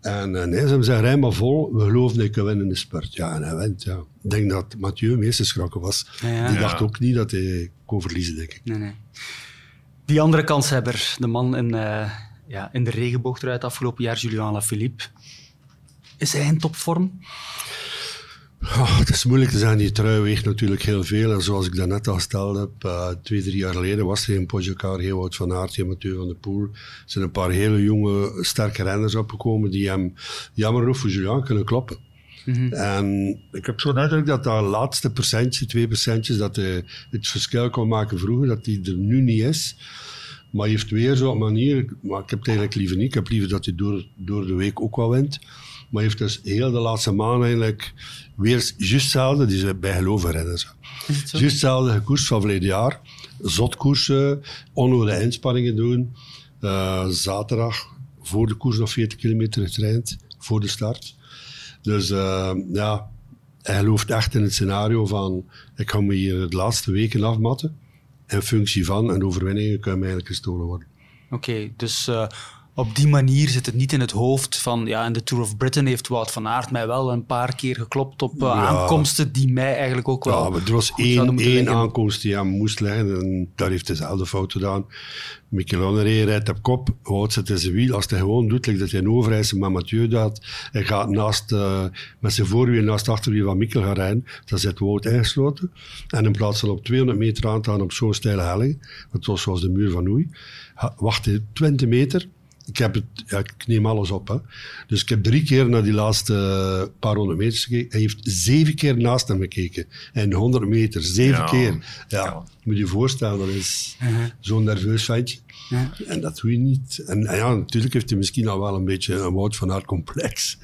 En eh, nee, ze hebben gezegd, rij maar vol, we geloven dat je kan winnen in de spurt. Ja, en hij wint, ja. Ik denk dat Mathieu meest geschrokken was. Ja, ja. Die Ja. dacht ook niet dat hij kon verliezen, denk ik. Nee, nee. Die andere kanshebber, de man in, eh, ja, in de regenboog eruit afgelopen jaar, Julian Lafilippe. Is hij in topvorm? Oh, het is moeilijk te zeggen, die trui weegt natuurlijk heel veel. En zoals ik daarnet al gesteld heb, eh, twee, drie jaar geleden was er in Pogacar, heel Wout van Aert, heel Mathieu van der Poel. Er zijn een paar hele jonge, sterke renners opgekomen die hem jammer genoeg voor Julian kunnen kloppen. En ik heb zo net dat dat laatste procentje, twee procentjes, dat hij het verschil kon maken vroeger, dat die er nu niet is. Maar hij heeft weer zo'n manier, maar ik heb het eigenlijk liever niet. Ik heb liever dat hij door, door de week ook wel wint. Maar heeft dus heel de laatste maand eigenlijk weer juist hetzelfde, die is bij geloven renners. Is het zo? Juist hetzelfde koers van verleden jaar. Zotkoersen, onnodige inspanningen doen. Eh, zaterdag voor de koers nog 40 kilometer getraind, voor de start. Dus eh, ja, hij gelooft echt in het scenario van ik ga me hier de laatste weken afmatten. In functie van, en overwinningen kunnen mij eigenlijk gestolen worden. Oké, dus eh, op die manier zit het niet in het hoofd van... Ja, in de Tour of Britain heeft Wout van Aert mij wel een paar keer geklopt op eh, Ja. aankomsten die mij eigenlijk ook wel Ja, maar er was één, één aankomst die hem moest leggen en daar heeft hij dezelfde fout gedaan. Michelonneré rijdt op kop, Wout zit in zijn wiel. Als hij gewoon doet, like dat hij een overijzer met Mathieu dat hij gaat naast, eh, met zijn voorwiel naast het achterwiel van Mikkel gaan rijden, dan zit Wout ingesloten. En in plaats van op 200 meter aan te gaan op zo'n steile helling, het was zoals de muur van Oei, wacht hij 20 meter ik, heb het, ja, ik neem alles op. Hè. Dus ik heb drie keer naar die laatste eh, paar honderd meters gekeken. Hij heeft zeven keer naast hem gekeken. En 100 meter, zeven Ja. keer. Ja, Ja. moet je je voorstellen, dat is Uh-huh. zo'n nerveus ventje. Ja. En dat doe je niet. En, en ja, natuurlijk heeft hij misschien al wel een beetje een Wout van Aert complex.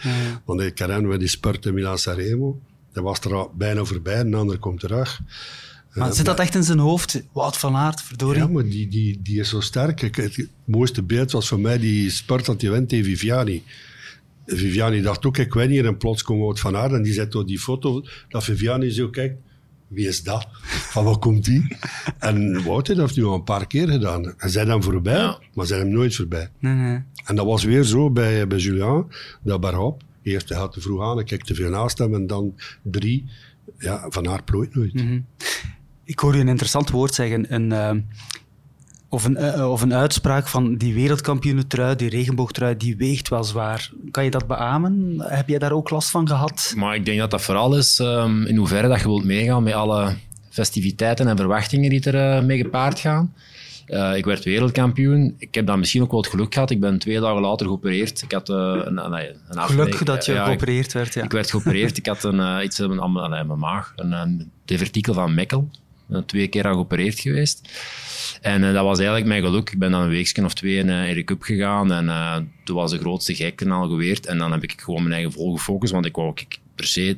Want ik herinner me die spurt in Milan Sanremo. Dat was er al bijna voorbij, een ander komt terug. Maar zit dat echt in zijn hoofd? Wout van Aert, verdorie. Ja, maar die, die, die is zo sterk. Ik- Het, mooiste beeld was voor mij die spurt dat hij wint tegen Viviani. Viviani dacht ook, ik win hier. En plots komt Wout van Aert en die zet door die foto dat Viviani zo kijkt. Wie is dat? Van waar komt die? En Wout heeft dat nu al een paar keer gedaan. Hij zei hem voorbij, Ja. maar zijn hem nooit voorbij. Nee, nee. En dat was weer zo bij, bij Julien, dat bergop. Eerst hij had te vroeg aan, hij kijkt te veel naast hem. En dan drie, ja, Van Aert plooit nooit. Ik hoor je een interessant woord zeggen. Een, eh, of, een, eh, of een uitspraak van die wereldkampioenentrui, die regenboogtrui, die weegt wel zwaar. Kan je dat beamen? Heb jij daar ook last van gehad? Maar ik denk dat dat vooral is ehm, in hoeverre dat je wilt meegaan met alle festiviteiten en verwachtingen die er eh, mee gepaard gaan. Eh, ik werd wereldkampioen. Ik heb dan misschien ook wel het geluk gehad. Ik ben twee dagen later geopereerd. Ik had eh, een, een, een Geluk dat je ja, geopereerd werd, ja. Ik werd geopereerd. Ik had een, eh, iets in mijn, aan mijn maag. Een, een divertikel van Mekkel. Twee keer aan geopereerd geweest. En eh, dat was eigenlijk mijn geluk. Ik ben dan een weekje of twee in, de cup gegaan. En eh, toen was de grootste gekken al geweerd. En dan heb ik gewoon mijn eigen vol gefocust. Want ik wou ook per se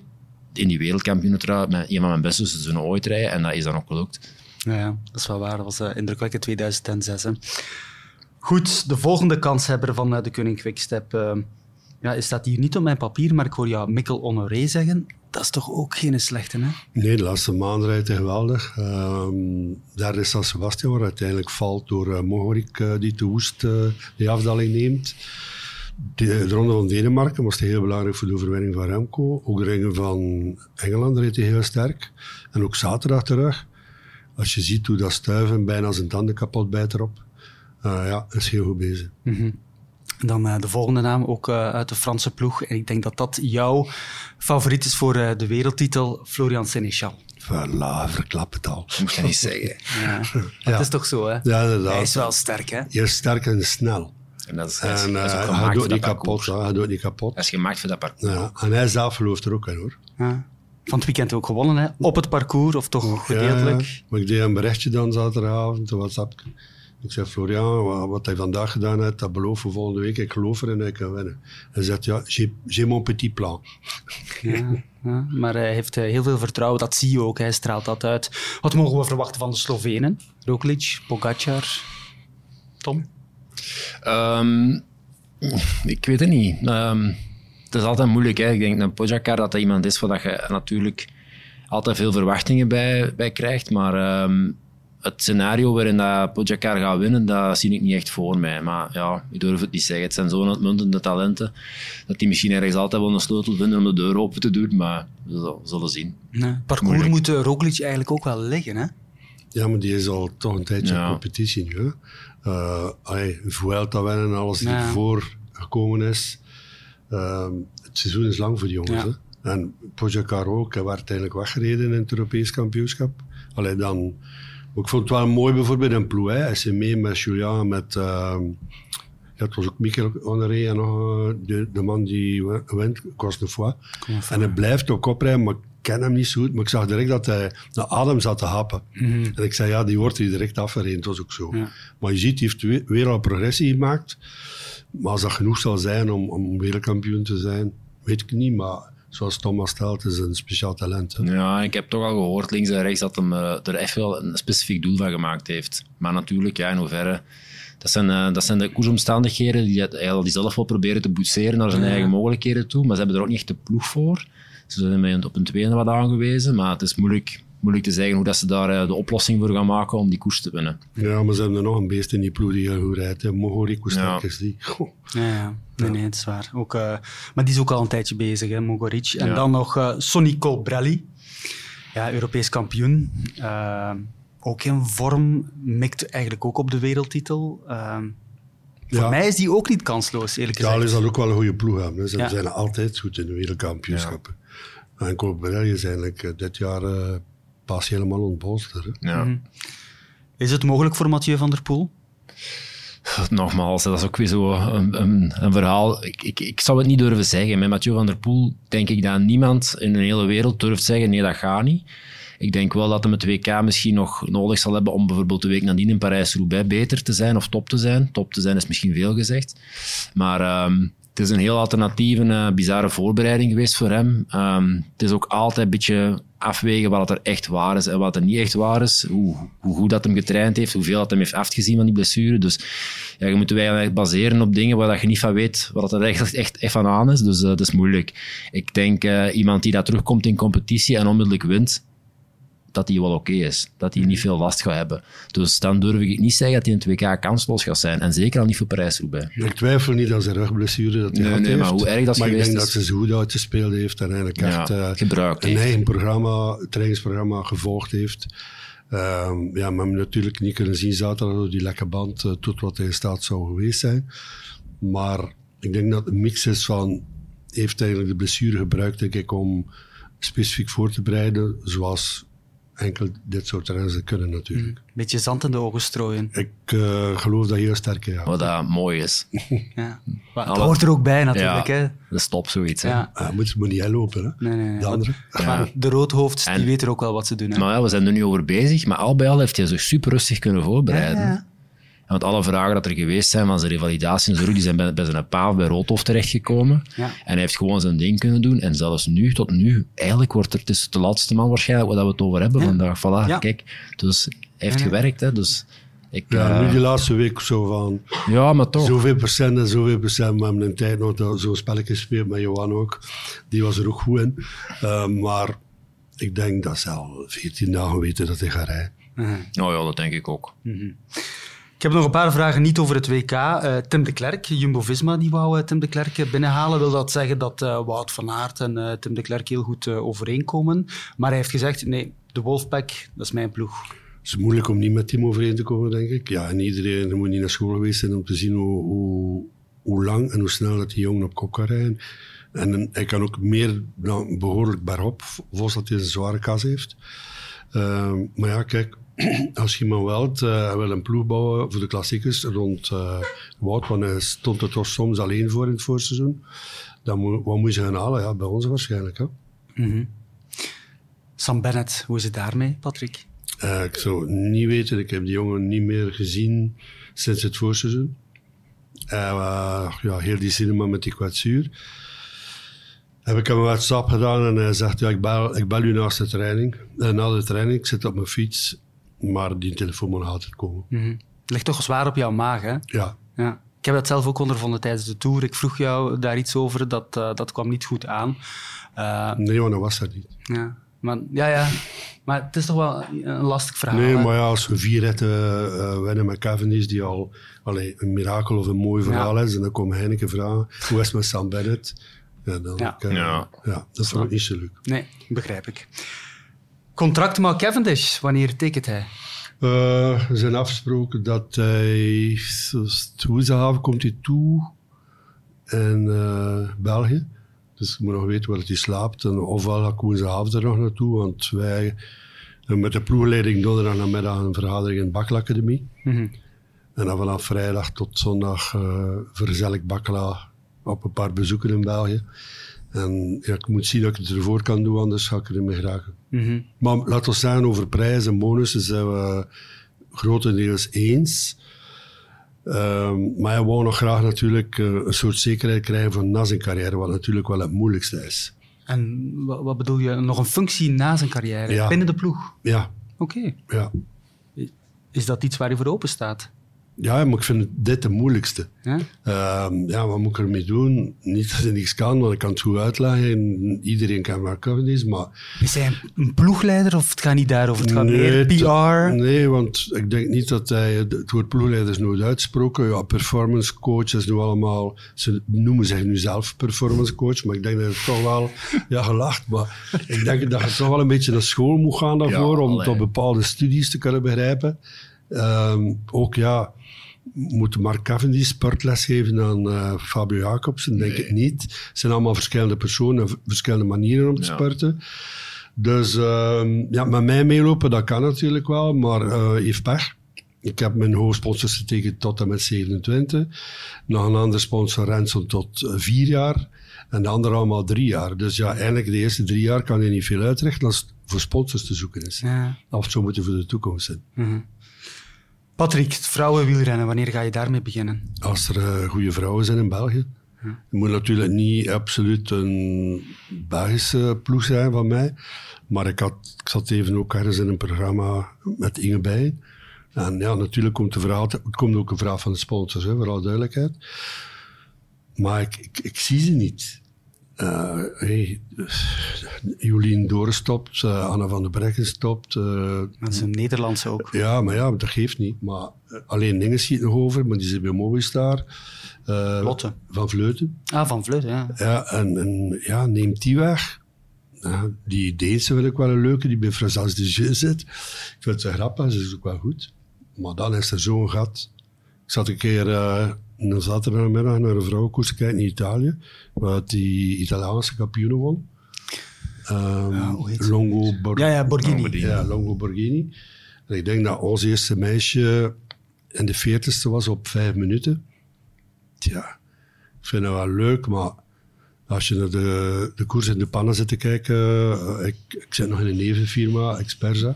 in die wereldkampioenentrui met een van mijn beste seizoenen ooit rijden. En dat is dan ook gelukt. Ja, ja, dat is wel waar. Dat was uh, indrukwekkend in 2006. Hè. Goed, de volgende kanshebber van uh, de Koning Quickstep. Uh, ja, dat hier niet op mijn papier, maar ik hoor jou Mikkel Honoré zeggen. Dat is toch ook geen slechte, hè? Nee, de laatste maand rijdt hij geweldig. Um, daar is San Sebastian, waar uiteindelijk valt door uh, Mohoric, uh, die te woest uh, die afdaling neemt. De, de ronde van Denemarken was heel belangrijk voor de overwinning van Remco. Ook de ringen van Engeland reed hij heel sterk. En ook zaterdag terug. Als je ziet hoe dat stuiven bijna zijn tanden kapot bijt erop. Ja, is heel goed bezig. Mm -hmm. En dan uh, de volgende naam, ook uh, uit de Franse ploeg. En ik denk dat dat jouw favoriet is voor uh, de wereldtitel, Florian Sénéchal. Voilà, verklap het al. Moet je niet zeggen. Ja. ja. Dat is toch zo, hè? Ja, inderdaad. Hij is wel sterk, hè? Hij is sterk en snel. En dat is, en, dat is, dat is ook hij doet niet kapot. Kapot, hij doet niet kapot. Hij is gemaakt voor dat parcours. Ja, en hij zelf gelooft er ook in, hoor. Ja. Van het weekend ook gewonnen, hè? Op het parcours, of toch gedeeltelijk? Ja, maar ik deed een berichtje dan zaterdagavond, op WhatsApp. Ik zei, Florian, wat hij vandaag gedaan heeft, dat beloof voor volgende week. Ik geloof erin dat hij kan winnen. Hij zegt, ja, j'ai mon petit plan. Ja, ja, maar hij heeft heel veel vertrouwen, dat zie je ook. Hij straalt dat uit. Wat mogen we verwachten van de Slovenen? Roglic, Pogacar, Tom? Um, ik weet het niet. Um, het is altijd moeilijk. Hè. Ik denk dat Pogacar dat dat iemand is waar je natuurlijk altijd veel verwachtingen bij, bij krijgt. Maar um, het scenario waarin dat Pogacar gaat winnen, dat zie ik niet echt voor mij. Maar ja, ik durf het niet zeggen. Het zijn zo'n uitmuntende talenten dat die misschien ergens altijd wel een sleutel vinden om de deur open te doen. Maar we zullen zien. Nee, parcours Moeilijk. moet Roglic eigenlijk ook wel liggen, hè? Ja, maar die is al toch een tijdje ja. in competitie nu. Hè? Uh, allee, Vuelta winnen en alles die ervoor gekomen is. Uh, het seizoen is lang voor die jongens. Ja. Hè? En Pogacar ook. Hij werd uiteindelijk weggereden in het Europees kampioenschap. Allee, dan... Ik vond het wel mooi bijvoorbeeld in Ploe. Hij is mee met Julian, met... Uh, ja, het was ook Michael Honoré en nog de, de man die wint, Cosnefoy. En hij blijft ook oprijden, maar ik ken hem niet zo goed. Maar ik zag direct dat hij naar adem zat te happen. Mhm. Mm -hmm. En ik zei, ja, die wordt hier direct afgereden. Het was ook zo. Ja. Maar je ziet, hij heeft weer, weer al progressie gemaakt. Maar als dat genoeg zal zijn om, om wereldkampioen te zijn, weet ik niet. Maar zoals Thomas stelt, is een speciaal talent. Hè? Ja, ik heb toch al gehoord links en rechts dat hem uh, er echt wel een specifiek doel van gemaakt heeft. Maar natuurlijk, ja, in hoeverre... Dat zijn, uh, dat zijn de koersomstandigheden die hij die zelf wel proberen te boetseren naar zijn ja. eigen mogelijkheden toe. Maar ze hebben er ook niet echt de ploeg voor. Ze zijn mij op een tweede wat aangewezen. Maar het is moeilijk, moeilijk te zeggen hoe dat ze daar uh, de oplossing voor gaan maken om die koers te winnen. Ja, maar ze hebben er nog een beest in die ploeg die heel goed rijdt. Mohoric, hoe sterk ja. is die? Goh. Ja, ja. Nee, nee, het is waar. Ook, uh, maar die is ook al een tijdje bezig, hè, Mogoric. En ja. dan nog uh, Sonny Colbrelli. Ja, Europees kampioen. Uh, ook in vorm, mikt eigenlijk ook op de wereldtitel. Uh, voor ja. mij is die ook niet kansloos, eerlijk gezegd. Ja, zal ook wel een goede ploeg hebben. Ze ja. zijn altijd goed in de wereldkampioenschappen. Ja. En Colbrelli is eigenlijk dit jaar uh, pas helemaal. Ja. Mm -hmm. Is het mogelijk voor Mathieu van der Poel? Nogmaals, dat is ook weer zo een, een, een verhaal. Ik, ik, ik zou het niet durven zeggen. Met Mathieu van der Poel denk ik dat niemand in de hele wereld durft zeggen: nee, dat gaat niet. Ik denk wel dat hij het WK misschien nog nodig zal hebben om bijvoorbeeld de week nadien in Parijs-Roubaix beter te zijn of top te zijn. Top te zijn is misschien veel gezegd. Maar ehm, het is een heel alternatieve, uh, bizarre voorbereiding geweest voor hem. Ehm, het is ook altijd een beetje afwegen wat er echt waar is en wat er niet echt waar is. Hoe, hoe goed dat hem getraind heeft, hoeveel dat hem heeft afgezien van die blessure. Dus ja, je moet eigenlijk baseren op dingen waar je niet van weet wat er eigenlijk echt, echt van aan is. Dus uh, dat is moeilijk. Ik denk uh, iemand die dat terugkomt in competitie en onmiddellijk wint, dat hij wel oké okay is. Dat hij niet veel last gaat hebben. Dus dan durf ik niet zeggen dat hij in het WK kansloos gaat zijn. En zeker al niet voor Parijs-Roubaix. Ik twijfel niet aan zijn rugblessure dat hij nee, nee, heeft. maar hoe erg dat maar ik denk is... dat ze zo goed uitgespeeld heeft en eigenlijk ja, echt uh, gebruikt een heeft. eigen programma, trainingsprogramma gevolgd heeft. Um, ja, maar hem natuurlijk niet kunnen zien zaterdag door die lekke band uh, tot wat hij in staat zou geweest zijn. Maar ik denk dat het een mix is van heeft eigenlijk de blessure gebruikt denk ik om specifiek voor te bereiden, zoals enkel dit soort renzen kunnen natuurlijk. Een mm, beetje zand in de ogen strooien. Ik uh, geloof dat heel sterk, ja. Wat dat mooi is. ja. Maar het hoort er ook bij natuurlijk. Ja, hè. Dat is top zoiets. Hè. Ja. Uh, moet, moet niet lopen, hè. Nee, nee, nee. De andere. Maar, maar de roodhoofds, die weten ook wel wat ze doen. Hè. Maar ja, we zijn er nu over bezig, maar al bij al heeft hij zich super rustig kunnen voorbereiden. Want alle vragen dat er geweest zijn van zijn revalidatie en zo, die zijn bij, bij zijn paal bij Roodhof terechtgekomen. Ja. En hij heeft gewoon zijn ding kunnen doen. En zelfs nu, tot nu, eigenlijk wordt er tussen de laatste man waarschijnlijk wat we het over hebben Ja. vandaag. Voilà, Ja. kijk. Dus hij heeft gewerkt, hè. Dus ik... Ja, eh, nu die laatste week zo van ja, maar toch. zoveel procent en zoveel procent. We hebben een tijd nog dat- zo'n spelletje gespeeld met Johan ook. Die was er ook goed in. Uh, maar ik denk dat ze al 14 dagen weten dat hij gaat rijden. Nou ja, dat denk ik ook. Ik heb nog een paar vragen niet over het WK. Eh, Tim de Klerk, Jumbo-Visma, die wou eh, Tim de Klerk eh, binnenhalen. Wil dat zeggen dat Wout van Aert en Tim de Klerk heel goed overeenkomen? Maar hij heeft gezegd, nee, de Wolfpack, dat is mijn ploeg. Het is moeilijk om niet met Tim overeen te komen, denk ik. Ja, en iedereen moet niet naar school geweest zijn om te zien hoe, hoe, lang en hoe snel dat die jongen op kop kan rijden. En hij kan ook meer dan behoorlijk bergop, volgens dat hij een zware kas heeft. Uh, maar ja, kijk, als je wilt, uh, wil een ploeg bouwen voor de klassiekers rond uh, Wout, want hij stond er toch soms alleen voor in het voorseizoen. Dan moet, wat moet je gaan halen? Ja, bij ons waarschijnlijk. Hè? Mm -hmm. Sam Bennett, hoe is het daarmee, Patrick? Uh, ik zou niet weten. Ik heb die jongen niet meer gezien sinds het voorseizoen. Uh, ja, heel die cinema met die kwetsuur. Heb ik hem een WhatsApp gedaan en hij zegt: ja, ik, bel, ik bel u naast de training. En na de training, ik zit op mijn fiets, maar die telefoon moet altijd komen. Mm -hmm. Het ligt toch zwaar op jouw maag, hè? Ja. ja. Ik heb dat zelf ook ondervonden tijdens de tour. Ik vroeg jou daar iets over, dat, uh, dat kwam niet goed aan. Uh, nee, want dat was er niet. Ja. Maar, ja, ja. maar het is toch wel een lastig verhaal. Nee, hè? maar ja, als we vier ritten uh, winnen met Cavendish, die al allee, een mirakel of een mooi verhaal ja. is, en dan komt Heineken vragen, hoe is het met Sam Bennett? Ja, dan, ja. Uh, ja. ja. dat is ook niet zo leuk. Nee, begrijp ik. Contract met Cavendish, wanneer tekent hij? Uh, we zijn afgesproken dat hij, woensdagavond komt hij toe in uh, België. Dus ik moet nog weten waar hij slaapt. En ofwel ga ik woensdagavond er nog naartoe, want wij met de ploegleiding donderdag namiddag een vergadering in de Bakkelacademie. Mm -hmm. En dan vanaf vrijdag tot zondag uh, vergezel ik Bakkela op een paar bezoeken in België. En ja, ik moet zien dat ik het ervoor kan doen, anders ga ik er niet meer geraken. Mm -hmm. Maar laten we zeggen, over prijzen en bonussen zijn we grotendeels eens. Um, maar hij wou nog graag natuurlijk uh, een soort zekerheid krijgen van na zijn carrière, wat natuurlijk wel het moeilijkste is. En wat, bedoel je? Nog een functie na zijn carrière? Ja. Binnen de ploeg? Ja. Oké. Okay. Ja. Is dat iets waar hij voor open staat? Ja, maar ik vind dit de moeilijkste. Ja? Uh, ja, wat moet ik ermee doen? Niet dat hij niks kan, want ik kan het goed uitleggen. En iedereen kan waar Cavendish, maar... Is hij een ploegleider of het gaat niet daarover? Het gaat nee, meer PR? Nee, want ik denk niet dat hij... Het woord ploegleider is nooit uitgesproken. Ja, performance coach is nu allemaal... Ze noemen zich nu zelf performance coach, maar ik denk dat het toch wel... Ja, gelacht, maar ik denk dat je toch wel een beetje naar school moet gaan daarvoor, ja, om tot bepaalde studies te kunnen begrijpen. Um, ook ja, moet Mark Cavendish sportles geven aan uh, Fabio Jacobsen? Denk nee. ik niet. Het zijn allemaal verschillende personen, verschillende manieren om te ja. sporten. Dus uh, ja, met mij meelopen, dat kan natuurlijk wel, maar uh, heeft pech. ik heb mijn hoofdsponsors getekend tot en met 27. Nog een andere sponsor, Renson, tot uh, vier jaar. En de andere allemaal drie jaar. Dus ja, eigenlijk de eerste drie jaar kan je niet veel uitrichten als het voor sponsors te zoeken is. Ja. Of zo moet je voor de toekomst zijn. Patrick, vrouwenwielrennen, wanneer ga je daarmee beginnen? Als er uh, goede vrouwen zijn in België. Het moet natuurlijk niet absoluut een Belgische ploeg zijn van mij. Maar ik, had, ik zat even ook ergens in een programma met Inge Bijen. En ja, natuurlijk komt, de vraag, het komt ook een vraag van de sponsors, hè, voor alle duidelijkheid. Maar ik, ik, ik zie ze niet. Uh, hey, Jolien Doren stopt, uh, Anna van der Breggen stopt. Uh, dat is een Nederlandse ook. Ja, maar ja, dat geeft niet. Maar alleen dingen schiet nog over, maar die zit bij Movistar. Lotte. Van Vleuten. Ah, van Vleuten, ja. Ja, en, en ja, neemt die weg. Ja, die Deense vind ik wel een leuke, die bij Frasas de Jeu zit. Ik vind ze grappig, ze is ook wel goed. Maar dan is er zo'n gat. Ik zat een keer uh, een zaterdagmiddag naar een vrouwenkoers te kijken in Italië, waar die Italiaanse kampioenen won. Um, ja, Longo Bor ja, ja, Borghini. Ja, Longo Borghini. En ik denk dat ons eerste meisje in de veertigste was op vijf minuten. Tja, ik vind dat wel leuk, maar als je naar de, de koers in de pannen zit te kijken, uh, ik, ik zit nog in een nevenfirma, Experza.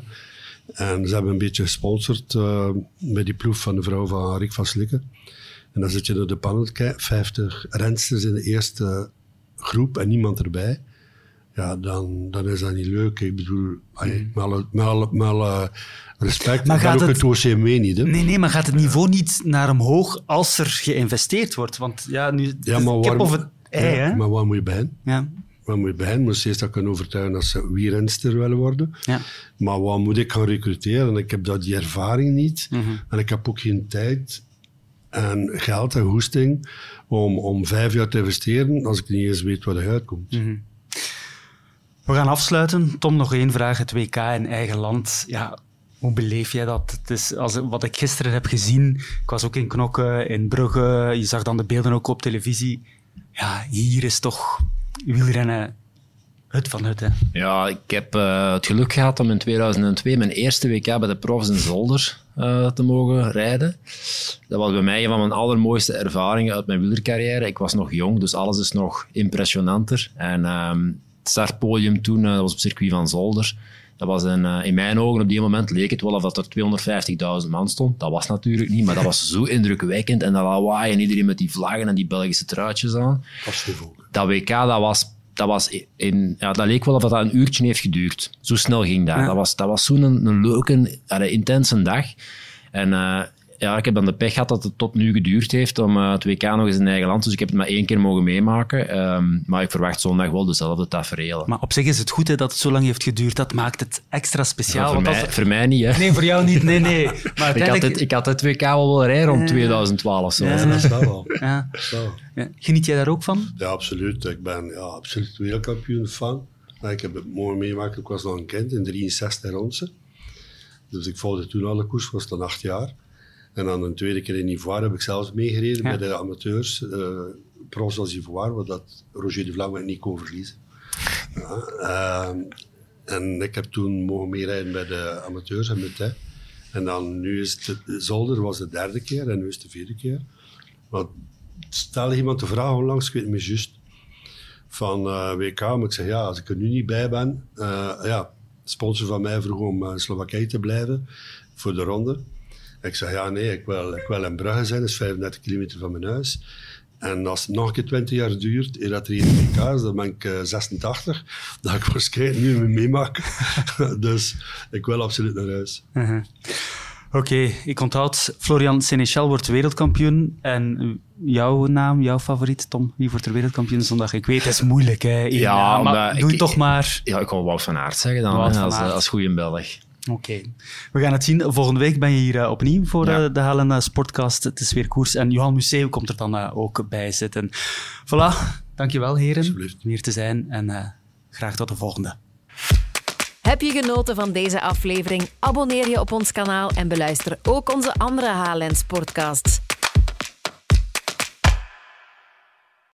En ze hebben een beetje gesponsord uh, met die ploeg van de vrouw van Rick van Slikken. En dan zit je naar de kijken, 50 rensters in de eerste groep en niemand erbij. Ja, dan, dan is dat niet leuk. Ik bedoel, mm. met alle, met alle, met alle respect, maar gaat ook het, het OCMW niet. Hè? Nee, nee, maar gaat het niveau niet naar omhoog als er geïnvesteerd wordt? Want ja, nu... Ja, maar kip of het ei, ja, hè? Maar waar moet je beginnen? Ja. Waar moet je beginnen? Moet je eerst dat kunnen overtuigen dat ze wielrenster willen worden. Ja. Maar wat moet ik gaan recruteren? En ik heb dat, die ervaring niet. Mhm. En ik heb ook geen tijd en geld en hoesting om, om vijf jaar te investeren als ik niet eens weet wat er uitkomt. Mhm. We gaan afsluiten. Tom, nog één vraag. Het WK in eigen land. Ja, hoe beleef jij dat? Het is als, wat ik gisteren heb gezien, ik was ook in Knokke, in Brugge, je zag dan de beelden ook op televisie. Ja, hier is toch wielrennen het van het. Hè? Ja, ik heb uh, het geluk gehad om in 2002 mijn eerste WK bij de profs in Zolder uh, te mogen rijden. Dat was bij mij een van mijn allermooiste ervaringen uit mijn wielercarrière. Ik was nog jong, dus alles is nog impressionanter. En um, het startpodium toen uh, was op circuit van Zolder. Dat was in, uh, in mijn ogen op die moment leek het wel of dat er 250.000 man stond. Dat was natuurlijk niet, maar dat was zo indrukwekkend. En dat lawaai en iedereen met die vlaggen en die Belgische truitjes aan. Dat WK, dat was, dat was in, ja, dat leek wel of dat een uurtje heeft geduurd. Zo snel ging dat. Ja. Dat was, dat was zo'n een, een leuke, intense dag. En uh, ja, ik heb dan de pech gehad dat het tot nu geduurd heeft om uh, het WK nog eens in eigen land. Dus ik heb het maar één keer mogen meemaken. Um, maar ik verwacht zondag wel dezelfde tafereel. Maar op zich is het goed hè, dat het zo lang heeft geduurd. Dat maakt het extra speciaal. Ja, voor, mij, als... voor mij niet, hè. Nee, voor jou niet. Nee, nee. Maar uiteindelijk... ik, had het, ik had het WK wel wel rijden rond 2012. Zo. Ja, dat is wel. Ja. Ja. Geniet jij daar ook van? Ja, absoluut. Ik ben ja, absoluut wereldkampioen fan. Ik heb het mooi meemaken. Ik was nog een kind in 63 rondse. Dus ik volgde toen alle koers, was dan acht jaar. En dan een tweede keer in Ivoire heb ik zelfs meegereden ja. bij de amateurs. Uh, profs als Ivoire, waar dat Roger de Vlaam niet kon verliezen. Ja, uh, en ik heb toen mogen meerijden bij de amateurs en met hij. En dan nu is het, de Zolder was de derde keer en nu is het de vierde keer. Want stel iemand de vraag onlangs, ik weet niet meer juist, van uh, WK, maar ik zeg ja, als ik er nu niet bij ben, uh, ja, sponsor van mij vroeg om in Slowakije te blijven voor de ronde. Ik zei, ja, nee, ik wil, ik wil in Brugge zijn, dat is 35 kilometer van mijn huis. En als het nog een keer 20 jaar duurt, eer dat er een WK is, dan ben ik uh, 86. Dat ik waarschijnlijk nu mee meemaak. dus ik wil absoluut naar huis. Uh -huh. Oké, okay, ik onthoud, Florian Seneschal wordt wereldkampioen. En jouw naam, jouw favoriet, Tom? Wie wordt er wereldkampioen zondag? Ik weet, het is moeilijk, hè? Ja, naam, maar, maar doe ik, toch maar. Ja, ik wil Wout van Aert zeggen dan, hè, als, als goede Belg. Oké, okay. we gaan het zien. Volgende week ben je hier uh, opnieuw voor ja. uh, de Helen uh, Sportcast. Het is weer koers. En Johan Museeuw komt er dan ook bij zitten. Voilà, dankjewel heren om hier te zijn. En graag tot de volgende. Heb je genoten van deze aflevering? Abonneer je op ons kanaal en beluister ook onze andere HLN Sportcasts.